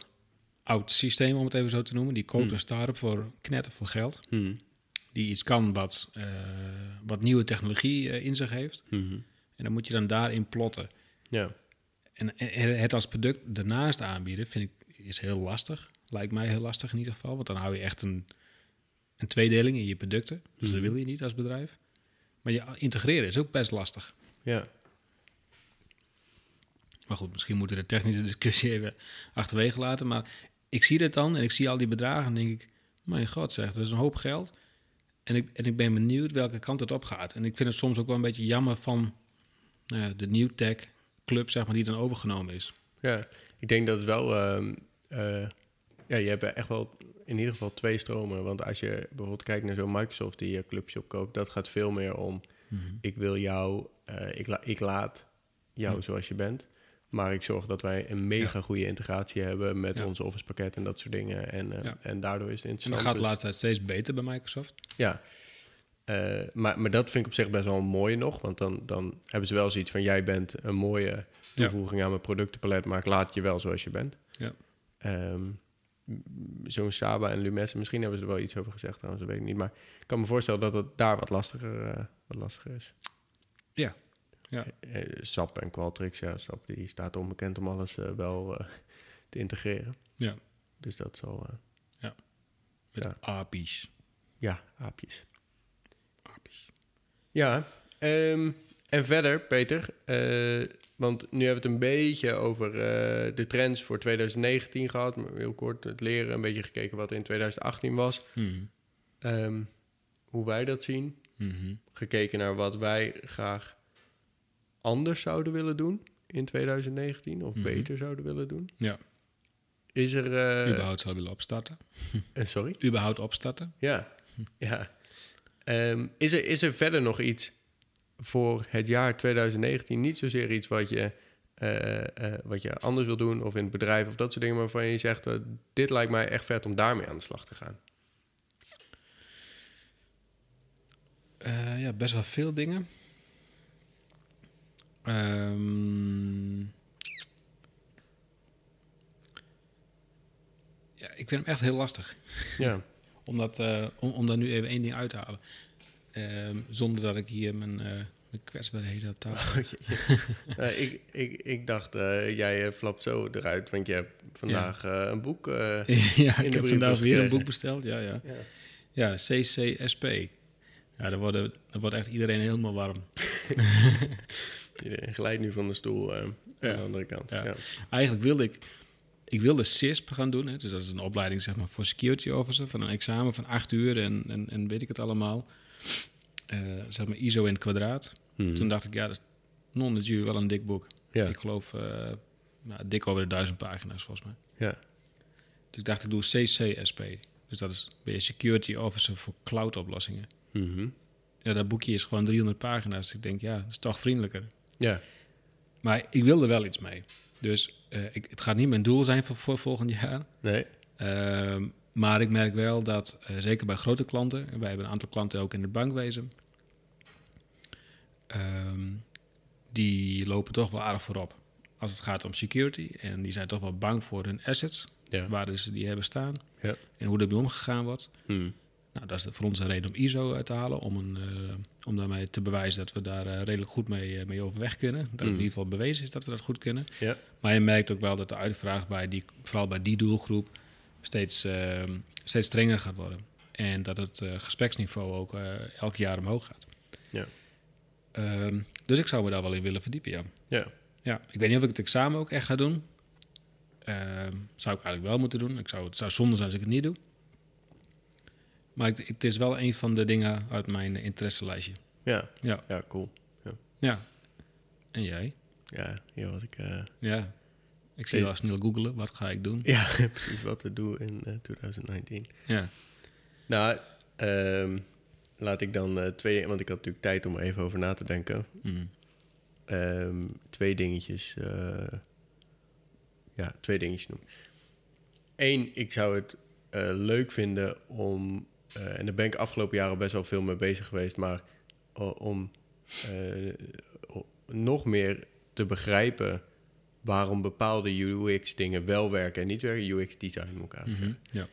Speaker 1: oud systeem, om het even zo te noemen. Die koopt
Speaker 2: Hmm.
Speaker 1: een start-up voor knetterveel geld.
Speaker 2: Hmm.
Speaker 1: Die iets kan wat, eh, wat nieuwe technologie eh, in zich heeft.
Speaker 2: Mhm.
Speaker 1: En dan moet je dan daarin plotten.
Speaker 2: ja.
Speaker 1: En, en het als product daarnaast aanbieden, vind ik, is heel lastig. Lijkt mij heel lastig in ieder geval. Want dan hou je echt een, een tweedeling in je producten. Dus dat wil je niet als bedrijf. Maar je integreren is ook best lastig.
Speaker 2: ja.
Speaker 1: Maar goed, misschien moeten we de technische discussie even achterwege laten. Maar ik zie dit dan en ik zie al die bedragen en denk ik... Mijn god, zeg, dat is een hoop geld. En ik, en ik ben benieuwd welke kant het op gaat. En ik vind het soms ook wel een beetje jammer van nou ja, de new tech club, zeg maar, die dan overgenomen is.
Speaker 2: Ja, ik denk dat het wel... ehm, eh, ja, je hebt echt wel in ieder geval twee stromen. Want als je bijvoorbeeld kijkt naar zo'n Microsoft die je clubje opkoopt... dat gaat veel meer om... ik wil jou... eh, ik, la- ik laat jou zoals je bent... Maar ik zorg dat wij een mega goede integratie hebben met onze Office pakket en dat soort dingen. En,
Speaker 1: Ja.
Speaker 2: en daardoor is het
Speaker 1: En dat
Speaker 2: interessant.
Speaker 1: gaat de
Speaker 2: Dus-
Speaker 1: laatste tijd steeds beter bij Microsoft.
Speaker 2: Ja. eh, maar, maar dat vind ik op zich best wel een mooie nog. Want dan, dan hebben ze wel zoiets van... jij bent een mooie toevoeging aan mijn productenpalet... maar ik laat je wel zoals je bent.
Speaker 1: Ja.
Speaker 2: Ehm, Zo'n Saba en Lumesse... misschien hebben ze er wel iets over gezegd trouwens, dat weet ik niet. Maar ik kan me voorstellen dat het daar wat lastiger, eh, wat lastiger is.
Speaker 1: Ja. Ja.
Speaker 2: Eh, eh, SAP en Qualtrics, ja, SAP die staat onbekend om alles eh, wel te integreren.
Speaker 1: Ja.
Speaker 2: Dus dat zal... eh,
Speaker 1: Met
Speaker 2: Ja.
Speaker 1: API's.
Speaker 2: ja, aapjes. Ja, ehm, en verder, Peter, want nu hebben we het een beetje over de trends voor 2019 gehad. maar Heel kort het leren, een beetje gekeken wat in 2018 was.
Speaker 1: Mhm.
Speaker 2: Ehm, hoe wij dat zien.
Speaker 1: Mhm.
Speaker 2: Gekeken naar wat wij graag anders zouden willen doen in 2019. Of
Speaker 1: Mhm.
Speaker 2: beter zouden willen doen.
Speaker 1: Ja.
Speaker 2: Is er... eh,
Speaker 1: Überhaupt zou willen opstarten.
Speaker 2: eh, sorry?
Speaker 1: Überhaupt opstarten.
Speaker 2: Ja, ja. Ehm, is, er, is er verder nog iets voor het jaar 2019? Niet zozeer iets wat je, eh, wat je anders wil doen of in het bedrijf of dat soort dingen, maar waarvan je zegt, dit lijkt mij echt vet om daarmee aan de slag te gaan.
Speaker 1: Ja, best wel veel dingen. Ehm, ja, ik vind hem echt heel lastig.
Speaker 2: Ja,
Speaker 1: Om, dat, eh, om, om daar nu even één ding uit te halen. Ehm, zonder dat ik hier mijn, eh mijn kwetsbaarheden op tafel...
Speaker 2: Eh, ik, ik, ik dacht, jij flapt zo eruit, want je hebt vandaag een boek.
Speaker 1: ja, ik heb vandaag weer een boek besteld. Ja, ja.
Speaker 2: ja.
Speaker 1: ja CCSP. Ja, daar, worden, daar wordt echt iedereen helemaal warm.
Speaker 2: Iedereen glijdt nu van de stoel eh,
Speaker 1: Ja.
Speaker 2: aan de andere kant.
Speaker 1: Ja.
Speaker 2: Ja.
Speaker 1: Eigenlijk wilde ik, ik wilde CISP gaan doen. Hè. Dus dat is een opleiding zeg maar, voor security officer. Van een examen van acht uur en, en, en weet ik het allemaal. Eh, zeg maar ISO in het kwadraat.
Speaker 2: Hmm.
Speaker 1: Toen dacht ik, ja, dat is non de wel een dik boek.
Speaker 2: ja.
Speaker 1: Ik geloof eh, nou, dik over de duizend pagina's volgens mij.
Speaker 2: ja.
Speaker 1: Dus ik dacht, ik doe CCSP. Dus dat is ben je security officer voor cloud oplossingen.
Speaker 2: Mhm.
Speaker 1: Ja, dat boekje is gewoon 300 pagina's. Ik denk, ja, dat is toch vriendelijker.
Speaker 2: Ja.
Speaker 1: Maar ik wil er wel iets mee. Dus eh, ik, het gaat niet mijn doel zijn voor, voor volgend jaar.
Speaker 2: Nee.
Speaker 1: Ehm, maar ik merk wel dat, eh, zeker bij grote klanten, en wij hebben een aantal klanten ook in het bankwezen, ehm, die lopen toch wel aardig voorop als het gaat om security. En die zijn toch wel bang voor hun assets,
Speaker 2: Ja.
Speaker 1: waar dus die hebben staan
Speaker 2: Ja.
Speaker 1: en hoe ermee omgegaan wordt.
Speaker 2: Hmm.
Speaker 1: Nou, dat is voor ons een reden om ISO uit te halen, om, een, eh, om daarmee te bewijzen dat we daar eh, redelijk goed mee, eh, mee overweg kunnen. Dat het in
Speaker 2: Mm.
Speaker 1: ieder geval bewezen is dat we dat goed kunnen.
Speaker 2: Ja.
Speaker 1: Maar je merkt ook wel dat de uitvraag bij die, vooral bij die doelgroep steeds, ehm, steeds strenger gaat worden. En dat het gespreksniveau ook elk jaar omhoog gaat.
Speaker 2: Ja.
Speaker 1: Ehm, dus ik zou me daar wel in willen verdiepen, ja.
Speaker 2: Ja.
Speaker 1: ja. Ik weet niet of ik het examen ook echt ga doen. Ehm, zou ik eigenlijk wel moeten doen. Ik zou, het zou zonde zijn als ik het niet doe. Maar het is wel een van de dingen uit mijn interesselijstje.
Speaker 2: Ja.
Speaker 1: Ja.
Speaker 2: Ja, cool.
Speaker 1: Ja. En jij?
Speaker 2: Ja, hier was ik... eh,
Speaker 1: Ja. Ik zie wel snel googelen. Wat ga ik doen?
Speaker 2: ja, precies wat te doen in eh, 2019.
Speaker 1: Ja.
Speaker 2: Nou, ehm, laat ik dan eh, twee... Want ik had natuurlijk tijd om even over na te denken.
Speaker 1: Mm.
Speaker 2: Ehm, twee dingetjes. eh, ja, twee dingetjes noemen. Eén, ik zou het eh, leuk vinden om... eh, en daar ben ik afgelopen jaren best wel veel mee bezig geweest... maar o- om eh, nog meer te begrijpen... waarom bepaalde UX-dingen wel werken en niet werken. UX-design moet ik
Speaker 1: Mhm. Ja.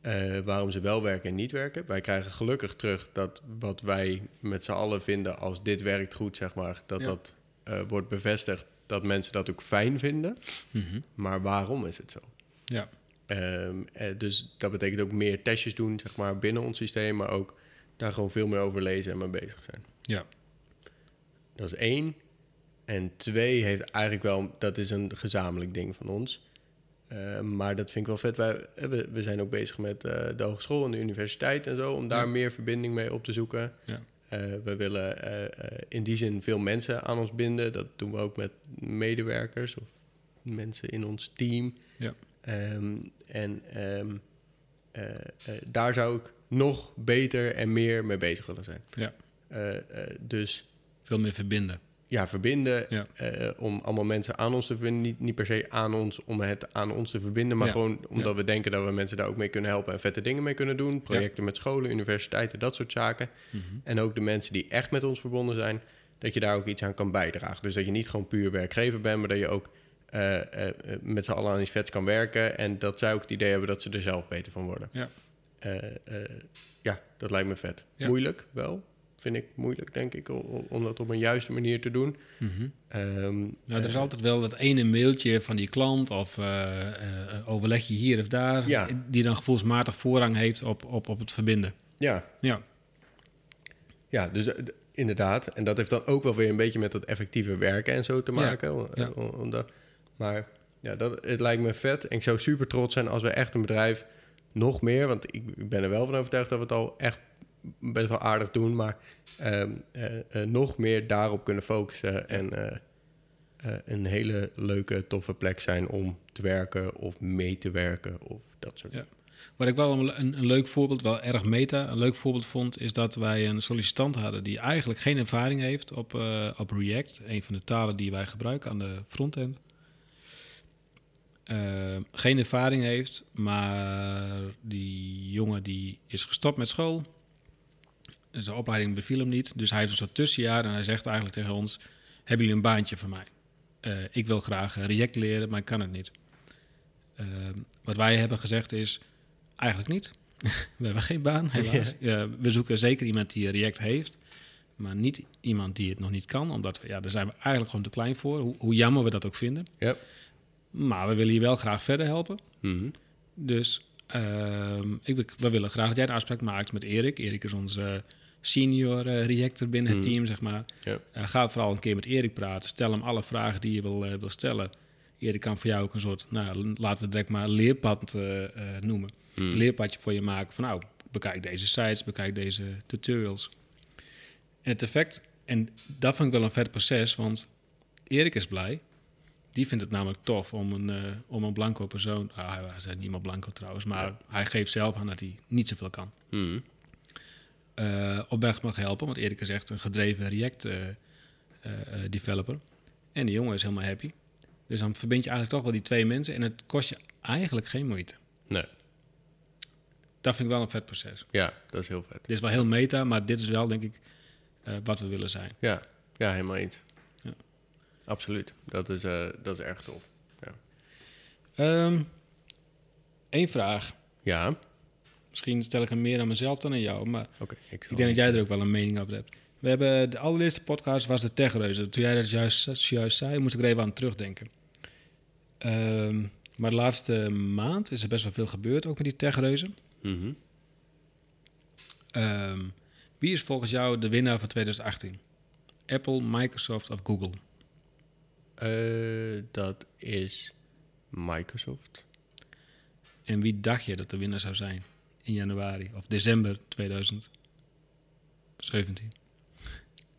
Speaker 2: eh, waarom ze wel werken en niet werken. Wij krijgen gelukkig terug dat wat wij met z'n allen vinden als dit werkt goed, zeg maar, dat
Speaker 1: Ja.
Speaker 2: dat eh, wordt bevestigd, dat mensen dat ook fijn vinden.
Speaker 1: Mhm.
Speaker 2: Maar waarom is het zo?
Speaker 1: Ja.
Speaker 2: Ehm, eh, dus dat betekent ook meer testjes doen, zeg maar, binnen ons systeem, maar ook daar gewoon veel meer over lezen en mee bezig zijn.
Speaker 1: Ja.
Speaker 2: Dat is één. En twee heeft eigenlijk wel, dat is een gezamenlijk ding van ons. Eh, maar dat vind ik wel vet. Wij, eh, we, we zijn ook bezig met eh, de hogeschool en de universiteit en zo, om daar
Speaker 1: Ja.
Speaker 2: meer verbinding mee op te zoeken.
Speaker 1: Ja.
Speaker 2: We willen in die zin veel mensen aan ons binden. Dat doen we ook met medewerkers of mensen in ons team.
Speaker 1: Ja.
Speaker 2: Ehm, en ehm, eh, eh, daar zou ik nog beter en meer mee bezig willen zijn.
Speaker 1: Ja.
Speaker 2: Eh, dus
Speaker 1: Veel meer verbinden.
Speaker 2: ja, verbinden.
Speaker 1: Ja.
Speaker 2: om allemaal mensen aan ons te verbinden. Niet, niet per se aan ons om het aan ons te verbinden, maar
Speaker 1: Ja.
Speaker 2: gewoon omdat we denken dat we mensen daar ook mee kunnen helpen en vette dingen mee kunnen doen. Projecten met scholen, universiteiten, dat soort zaken.
Speaker 1: Mhm.
Speaker 2: En ook de mensen die echt met ons verbonden zijn, dat je daar ook iets aan kan bijdragen. Dus dat je niet gewoon puur werkgever bent, maar dat je ook eh, eh, eh, met z'n allen aan iets vets kan werken. En dat zij ook het idee hebben dat ze er zelf beter van worden.
Speaker 1: Ja.
Speaker 2: Ja, dat lijkt me vet.
Speaker 1: Ja.
Speaker 2: Moeilijk wel. Vind ik moeilijk, denk ik, o- o- om dat op een juiste manier te doen.
Speaker 1: Mhm.
Speaker 2: Ehm,
Speaker 1: Nou, er is altijd wel dat ene mailtje van die klant of overleg je hier of daar,
Speaker 2: Ja.
Speaker 1: die dan gevoelsmatig voorrang heeft op, op, op het verbinden.
Speaker 2: Ja,
Speaker 1: Ja,
Speaker 2: ja dus inderdaad. En dat heeft dan ook wel weer een beetje met dat effectieve werken en zo te maken.
Speaker 1: ja.
Speaker 2: omdat, maar ja, dat, het lijkt me vet. En ik zou super trots zijn als we echt een bedrijf nog meer... want ik, ik ben er wel van overtuigd dat we het al echt best wel aardig doen... maar ehm, eh, eh, nog meer daarop kunnen focussen... en eh, een hele leuke, toffe plek zijn om te werken... of mee te werken of dat soort
Speaker 1: Ja.
Speaker 2: dingen.
Speaker 1: Wat ik wel een, een, leuk voorbeeld, wel erg meta, een leuk voorbeeld vond, is dat wij een sollicitant hadden die eigenlijk geen ervaring heeft op, op React, een van de talen die wij gebruiken aan de frontend. Eh, geen ervaring heeft, maar die jongen die is gestopt met school. Zijn opleiding beviel hem niet, dus hij heeft een soort tussenjaar en hij zegt eigenlijk tegen ons: Hebben jullie een baantje voor mij? Eh, ik wil graag React leren, maar ik kan het niet. Eh, wat wij hebben gezegd is: Eigenlijk niet. we hebben geen baan, helaas. Ja, we zoeken zeker iemand die React heeft, maar niet iemand die het nog niet kan, omdat we, ja, daar zijn we eigenlijk gewoon te klein voor, hoe, hoe jammer we dat ook vinden.
Speaker 2: Ja.
Speaker 1: Maar we willen je wel graag verder helpen.
Speaker 2: Mhm.
Speaker 1: Dus ehm, ik, we willen graag dat jij een afspraak maakt met Erik. Erik is onze senior eh, reactor binnen het
Speaker 2: Mhm.
Speaker 1: team, zeg maar. Eh, ga vooral een keer met Erik praten. Stel hem alle vragen die je wil, eh, wil stellen. Erik kan voor jou ook een soort, nou, laten we het direct maar leerpad noemen.
Speaker 2: Mhm.
Speaker 1: Een leerpadje voor je maken van, nou, bekijk deze sites, bekijk deze tutorials. En het effect, en dat vind ik wel een vet proces, want Erik is blij. Die vindt het namelijk tof om een, eh, om een blanco persoon... ah, hij is niet meer blanco trouwens, maar hij geeft zelf aan dat hij niet zoveel kan. Eh, op weg mag helpen. Want Erik is echt een gedreven React-developer. en die jongen is helemaal happy. Dus dan verbind je eigenlijk toch wel die twee mensen. En het kost je eigenlijk geen moeite.
Speaker 2: Nee,
Speaker 1: Dat vind ik wel een vet proces.
Speaker 2: ja, dat is heel vet.
Speaker 1: Dit is wel heel meta, maar dit is wel, denk ik, eh, wat we willen zijn.
Speaker 2: Ja, ja helemaal eens.
Speaker 1: Ja.
Speaker 2: Absoluut. Dat is, eh, dat is erg tof.
Speaker 1: Eén Ehm, vraag.
Speaker 2: Ja,
Speaker 1: Misschien stel ik hem meer aan mezelf dan aan jou. Maar
Speaker 2: ik
Speaker 1: denk dat jij er ook wel een mening over hebt. We hebben de allereerste podcast was de techreuzen. Toen jij dat juist, juist zei, moest ik er even aan terugdenken. Ehm, maar de laatste maand is er best wel veel gebeurd, ook met die techreuzen. Ehm, wie is volgens jou de winnaar van 2018? Apple, Microsoft of Google?
Speaker 2: Eh, dat is Microsoft.
Speaker 1: En wie dacht je dat de winnaar zou zijn in januari of december 2017?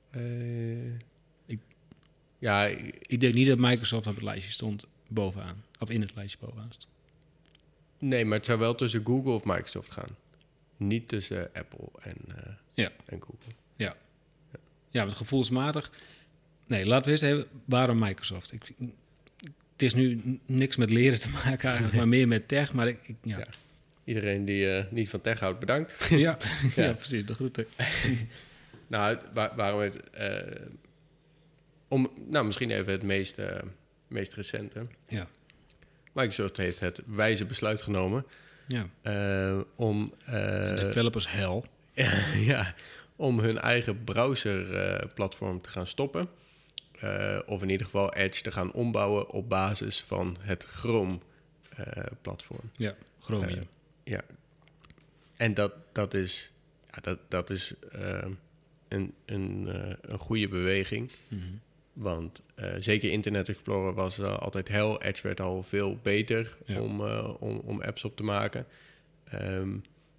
Speaker 2: Eh,
Speaker 1: Ik-
Speaker 2: Ja, ik-
Speaker 1: Ik denk niet dat Microsoft op het lijstje stond bovenaan. Of in het lijstje bovenaan stond.
Speaker 2: nee, maar het zou wel tussen Google of Microsoft gaan. Niet tussen Apple en, eh,
Speaker 1: Ja.
Speaker 2: en Google.
Speaker 1: Ja, want gevoelsmatig... Nee, laten we eerst even... Waarom Microsoft? Ik, het is nu niks met leren te maken eigenlijk, maar meer met tech. Maar ik, ik- ja.
Speaker 2: Ja. Iedereen die eh, niet van tech houdt, bedankt.
Speaker 1: Ja. Ja.
Speaker 2: Ja.
Speaker 1: precies. De groeten.
Speaker 2: Nou, waar- waarom het... eh, om, nou, misschien even het meest, eh, meest recente.
Speaker 1: Ja.
Speaker 2: Microsoft heeft het wijze besluit genomen
Speaker 1: Ja.
Speaker 2: om,
Speaker 1: Developers hell.
Speaker 2: ja, om hun eigen browserplatform te gaan stoppen. Eh, of in ieder geval Edge te gaan ombouwen op basis van het Chrome-platform.
Speaker 1: Ja. Chromium.
Speaker 2: Eh, ja. En dat, dat is, ja, dat, dat is eh, een, een, eh, een goede beweging.
Speaker 1: Mhm.
Speaker 2: Want eh, zeker Internet Explorer was eh, altijd hel. Edge werd al veel beter
Speaker 1: Ja.
Speaker 2: om, eh, om, om apps op te maken. Ehm,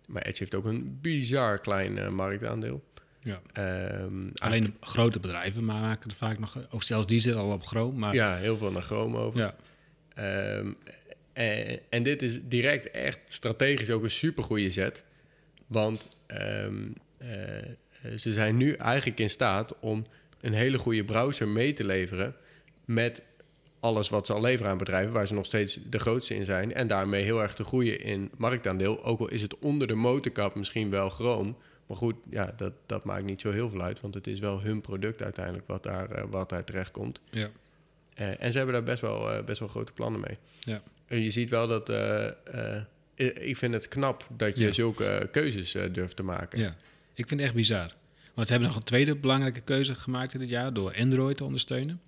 Speaker 2: maar Edge heeft ook een bizar klein eh, marktaandeel.
Speaker 1: Ja.
Speaker 2: Ehm,
Speaker 1: Alleen de grote bedrijven maken er vaak nog... Ook zelfs die zitten al op Chrome. Maar
Speaker 2: ja, heel veel naar Chrome over.
Speaker 1: ja.
Speaker 2: Ehm, en, en dit is direct echt strategisch ook een supergoeie zet. Want ehm, eh, ze zijn nu eigenlijk in staat om een hele goede browser mee te leveren met alles wat ze al leveren aan bedrijven, waar ze nog steeds de grootste in zijn. En daarmee heel erg te groeien in marktaandeel. Ook al is het onder de motorkap misschien wel Chrome. Maar goed, ja, dat, dat maakt niet zo heel veel uit. Want het is wel hun product uiteindelijk wat daar, eh, wat daar terecht komt.
Speaker 1: Ja.
Speaker 2: Eh, en ze hebben daar best wel, eh, best wel grote plannen mee.
Speaker 1: Ja.
Speaker 2: En je ziet wel dat... ik vind het knap dat je
Speaker 1: Ja.
Speaker 2: zulke keuzes durft te maken.
Speaker 1: Ja, ik vind het echt bizar. Want ze hebben nog een tweede belangrijke keuze gemaakt in dit jaar door Android te ondersteunen.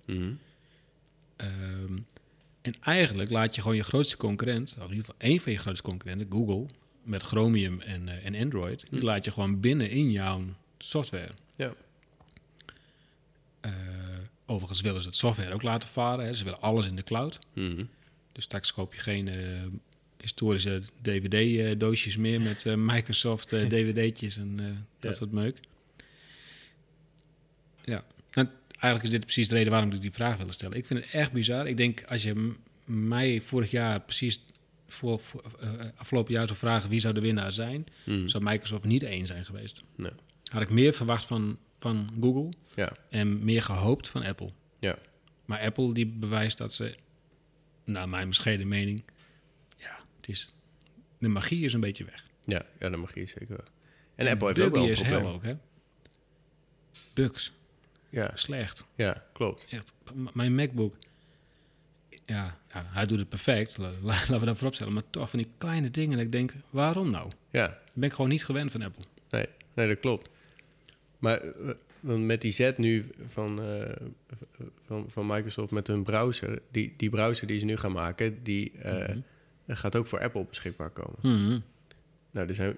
Speaker 1: Ehm, en eigenlijk laat je gewoon je grootste concurrent, of in ieder geval één van je grootste concurrenten, Google, met Chromium en, eh, en Android, die
Speaker 2: Hm.
Speaker 1: laat je gewoon binnen in jouw software.
Speaker 2: Ja.
Speaker 1: Eh, overigens willen ze het software ook laten varen. Hè. Ze willen alles in de cloud.
Speaker 2: Mhm.
Speaker 1: Dus straks koop je geen eh, historische DVD-doosjes meer met Microsoft DVD'tjes en dat soort meuk. Ja, en eigenlijk is dit precies de reden waarom ik die vraag wilde stellen. Ik vind het echt bizar. Ik denk als je mij vorig jaar precies voor, voor, eh, afgelopen jaar zou vragen wie zou de winnaar zijn,
Speaker 2: Mhm.
Speaker 1: zou Microsoft niet één zijn geweest.
Speaker 2: Nee.
Speaker 1: Had ik meer verwacht van, van Google
Speaker 2: Ja.
Speaker 1: en meer gehoopt van Apple.
Speaker 2: Ja.
Speaker 1: Maar Apple die bewijst dat ze, naar mijn bescheiden mening, ja, het is, de magie is een beetje weg.
Speaker 2: Ja, ja, de magie is zeker. En Apple heeft ook wel een probleem.
Speaker 1: ook, hè? Bugs,
Speaker 2: Ja,
Speaker 1: slecht.
Speaker 2: ja, klopt.
Speaker 1: Echt, mijn MacBook, ja, ja, hij doet het perfect, la- la- laten we dat voorop stellen. Maar toch van die kleine dingen dat ik denk, waarom nou?
Speaker 2: Ja,
Speaker 1: Dat ben ik gewoon niet gewend van Apple.
Speaker 2: nee, nee dat klopt. Maar eh, want met die zet nu van, eh, van, van Microsoft met hun browser, die, die browser die ze nu gaan maken, die eh,
Speaker 1: Mhm.
Speaker 2: gaat ook voor Apple beschikbaar komen.
Speaker 1: Mhm.
Speaker 2: Nou, er zijn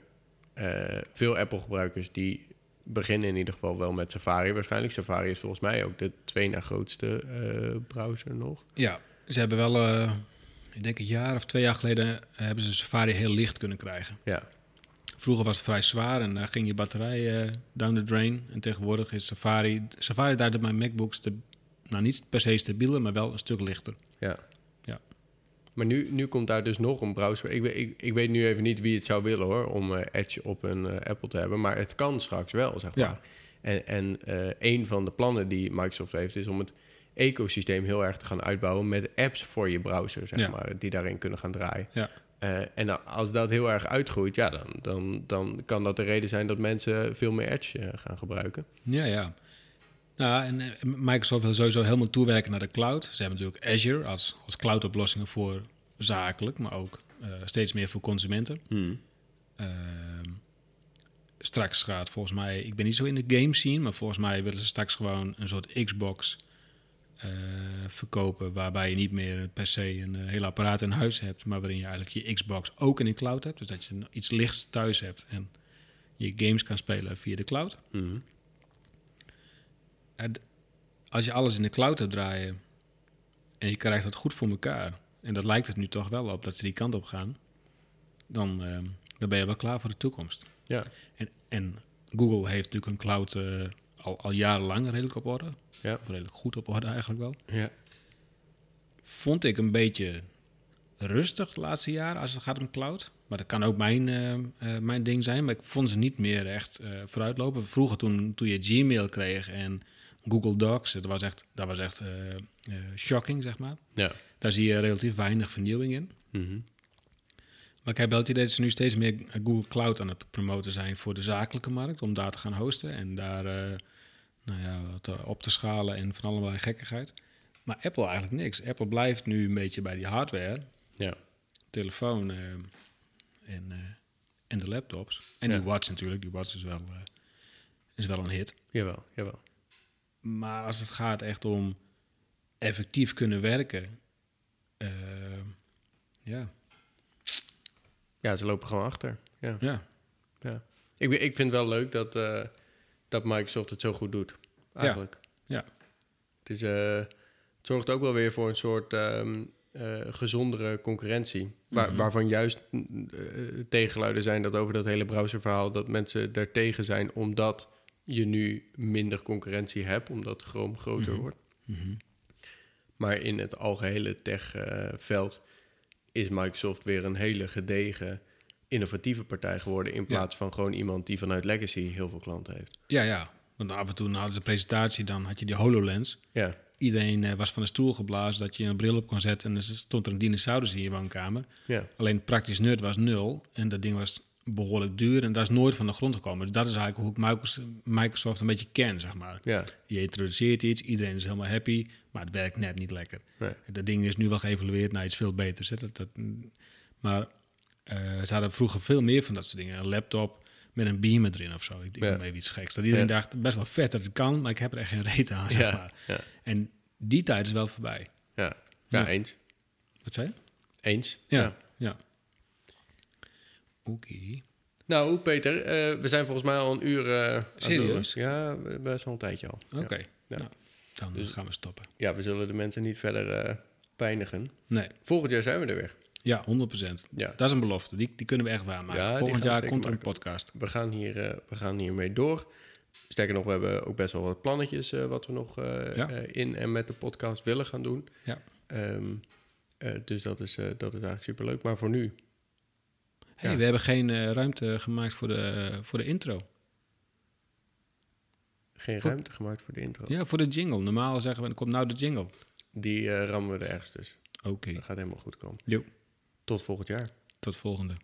Speaker 2: veel Apple-gebruikers die beginnen in ieder geval wel met Safari waarschijnlijk. Safari is volgens mij ook de twee na grootste browser nog.
Speaker 1: Ja, ze hebben wel, eh, ik denk een jaar of twee jaar geleden, eh, hebben ze Safari heel licht kunnen krijgen.
Speaker 2: Ja,
Speaker 1: Vroeger was het vrij zwaar en daar ging je batterij eh, down the drain. En tegenwoordig is Safari... Safari daar mijn MacBooks nou niet per se stabieler, maar wel een stuk lichter.
Speaker 2: ja.
Speaker 1: Ja.
Speaker 2: Maar nu, nu komt daar dus nog een browser. Ik, weet- ik, ik weet nu even niet wie het zou willen hoor, om Edge op een Apple te hebben. Maar het kan straks wel, zeg
Speaker 1: Ja.
Speaker 2: maar. En, en eh, een van de plannen die Microsoft heeft, is om het ecosysteem heel erg te gaan uitbouwen met apps voor je browser, zeg
Speaker 1: Ja.
Speaker 2: maar, die daarin kunnen gaan draaien.
Speaker 1: Ja.
Speaker 2: Eh, en als dat heel erg uitgroeit, ja, dan, dan, dan kan dat de reden zijn dat mensen veel meer Edge eh, gaan gebruiken.
Speaker 1: Ja, ja. Nou, en eh, Microsoft wil sowieso helemaal toewerken naar de cloud. Ze hebben natuurlijk Azure als, als cloud-oplossingen voor zakelijk, maar ook steeds meer voor consumenten. Ehm, straks gaat volgens mij, ik ben niet zo in de game scene, maar volgens mij willen ze straks gewoon een soort Xbox eh, verkopen, waarbij je niet meer per se een eh, heel apparaat in huis hebt, maar waarin je eigenlijk je Xbox ook in de cloud hebt. Dus dat je iets lichts thuis hebt en je games kan spelen via de cloud.
Speaker 2: Mhm.
Speaker 1: Als je alles in de cloud hebt draaien en je krijgt dat goed voor elkaar, en dat lijkt het nu toch wel op dat ze die kant op gaan, dan, ehm, dan ben je wel klaar voor de toekomst.
Speaker 2: Ja,
Speaker 1: En, en Google heeft natuurlijk een cloud eh, al, al jarenlang redelijk op orde.
Speaker 2: Ja.
Speaker 1: Of redelijk goed op orde eigenlijk wel.
Speaker 2: ja,
Speaker 1: Vond ik een beetje rustig de laatste jaren als het gaat om cloud. Maar dat kan ook mijn, eh, eh, mijn ding zijn. Maar ik vond ze niet meer echt eh, vooruitlopen. Vroeger toen, toen je Gmail kreeg en Google Docs, dat was echt, dat was echt shocking, zeg maar.
Speaker 2: ja.
Speaker 1: Daar zie je relatief weinig vernieuwing in.
Speaker 2: Mhm.
Speaker 1: Maar ik heb wel het idee dat ze nu steeds meer Google Cloud aan het promoten zijn voor de zakelijke markt. Om daar te gaan hosten en daar nou ja, wat eh, op te schalen en van allerlei gekkigheid. Maar Apple eigenlijk niks. Apple blijft nu een beetje bij die hardware,
Speaker 2: ja.
Speaker 1: telefoon eh, en, eh, en de laptops. En
Speaker 2: Ja.
Speaker 1: die watch natuurlijk. Die watch is wel, is wel een hit.
Speaker 2: Jawel, jawel.
Speaker 1: Maar als het gaat echt om effectief kunnen werken, ja,
Speaker 2: Ja, ze lopen gewoon achter. Ja.
Speaker 1: ja,
Speaker 2: Ik, ik vind het wel leuk dat, dat Microsoft het zo goed doet. Eigenlijk.
Speaker 1: ja.
Speaker 2: Het, is, eh, het zorgt ook wel weer voor een soort ehm, eh, gezondere concurrentie. Waar,
Speaker 1: Mhm.
Speaker 2: Waarvan juist eh, tegengeluiden zijn dat over dat hele browserverhaal... dat mensen daartegen zijn omdat je nu minder concurrentie hebt... omdat Chrome groter
Speaker 1: Mhm.
Speaker 2: wordt.
Speaker 1: Mhm.
Speaker 2: Maar in het algehele tech-veld is Microsoft weer een hele gedegen, innovatieve partij geworden. In plaats van gewoon iemand die vanuit legacy heel veel klanten heeft.
Speaker 1: Ja, ja. Want af en toe hadden ze een presentatie, dan had je die HoloLens.
Speaker 2: Ja,
Speaker 1: Iedereen eh, was van de stoel geblazen dat je een bril op kon zetten en er stond er een dinosaurus in je woonkamer.
Speaker 2: ja,
Speaker 1: Alleen praktisch nut was nul en dat ding was behoorlijk duur en dat is nooit van de grond gekomen. Dus dat is eigenlijk hoe ik Microsoft- een beetje ken, zeg maar.
Speaker 2: ja.
Speaker 1: Je introduceert iets, iedereen is helemaal happy, maar het werkt net niet lekker.
Speaker 2: Nee.
Speaker 1: Dat ding is nu wel geëvalueerd naar iets veel beters. Hè. Dat, dat, maar eh, ze hadden vroeger veel meer van dat soort dingen. Een laptop met een beamer erin of zo. Ik denk
Speaker 2: Ja.
Speaker 1: noem even iets geks. Dat iedereen
Speaker 2: Ja.
Speaker 1: dacht, best wel vet dat het kan, maar ik heb er echt geen reet aan, zeg
Speaker 2: Ja,
Speaker 1: maar.
Speaker 2: ja,
Speaker 1: En die tijd is wel voorbij.
Speaker 2: ja. Ja, eens.
Speaker 1: Wat zei je?
Speaker 2: Eens.
Speaker 1: Ja. ja. Oké.
Speaker 2: Nou, Peter, eh, we zijn volgens mij al een uur eh, het
Speaker 1: Serieus?
Speaker 2: Ja, best wel een tijdje al.
Speaker 1: Oké.
Speaker 2: Ja.
Speaker 1: Nou, dan
Speaker 2: Dus-
Speaker 1: gaan we stoppen.
Speaker 2: Ja, we zullen de mensen niet verder eh, pijnigen.
Speaker 1: Nee.
Speaker 2: Volgend jaar zijn we er weer.
Speaker 1: Ja, 100%.
Speaker 2: Ja.
Speaker 1: Dat is een belofte. Die, die kunnen we echt waarmaken.
Speaker 2: Ja,
Speaker 1: Volgend jaar komt er een podcast.
Speaker 2: We gaan, hier, eh, we gaan hiermee door. Sterker nog, we hebben ook best wel wat plannetjes eh, wat we nog eh,
Speaker 1: Ja.
Speaker 2: in en met de podcast willen gaan doen.
Speaker 1: Ja.
Speaker 2: Ehm, eh, dus dat is, dat is eigenlijk superleuk. Maar voor nu,
Speaker 1: Hey,
Speaker 2: Ja.
Speaker 1: We hebben geen ruimte gemaakt voor de, voor de intro.
Speaker 2: geen
Speaker 1: Voor-
Speaker 2: ruimte gemaakt voor de intro.
Speaker 1: Ja, voor de jingle. Normaal zeggen we, dan komt nou de jingle.
Speaker 2: Die rammen we er ergens tussen.
Speaker 1: Oké.
Speaker 2: Dat gaat helemaal goed komen.
Speaker 1: Jo.
Speaker 2: Tot volgend jaar.
Speaker 1: Tot volgende.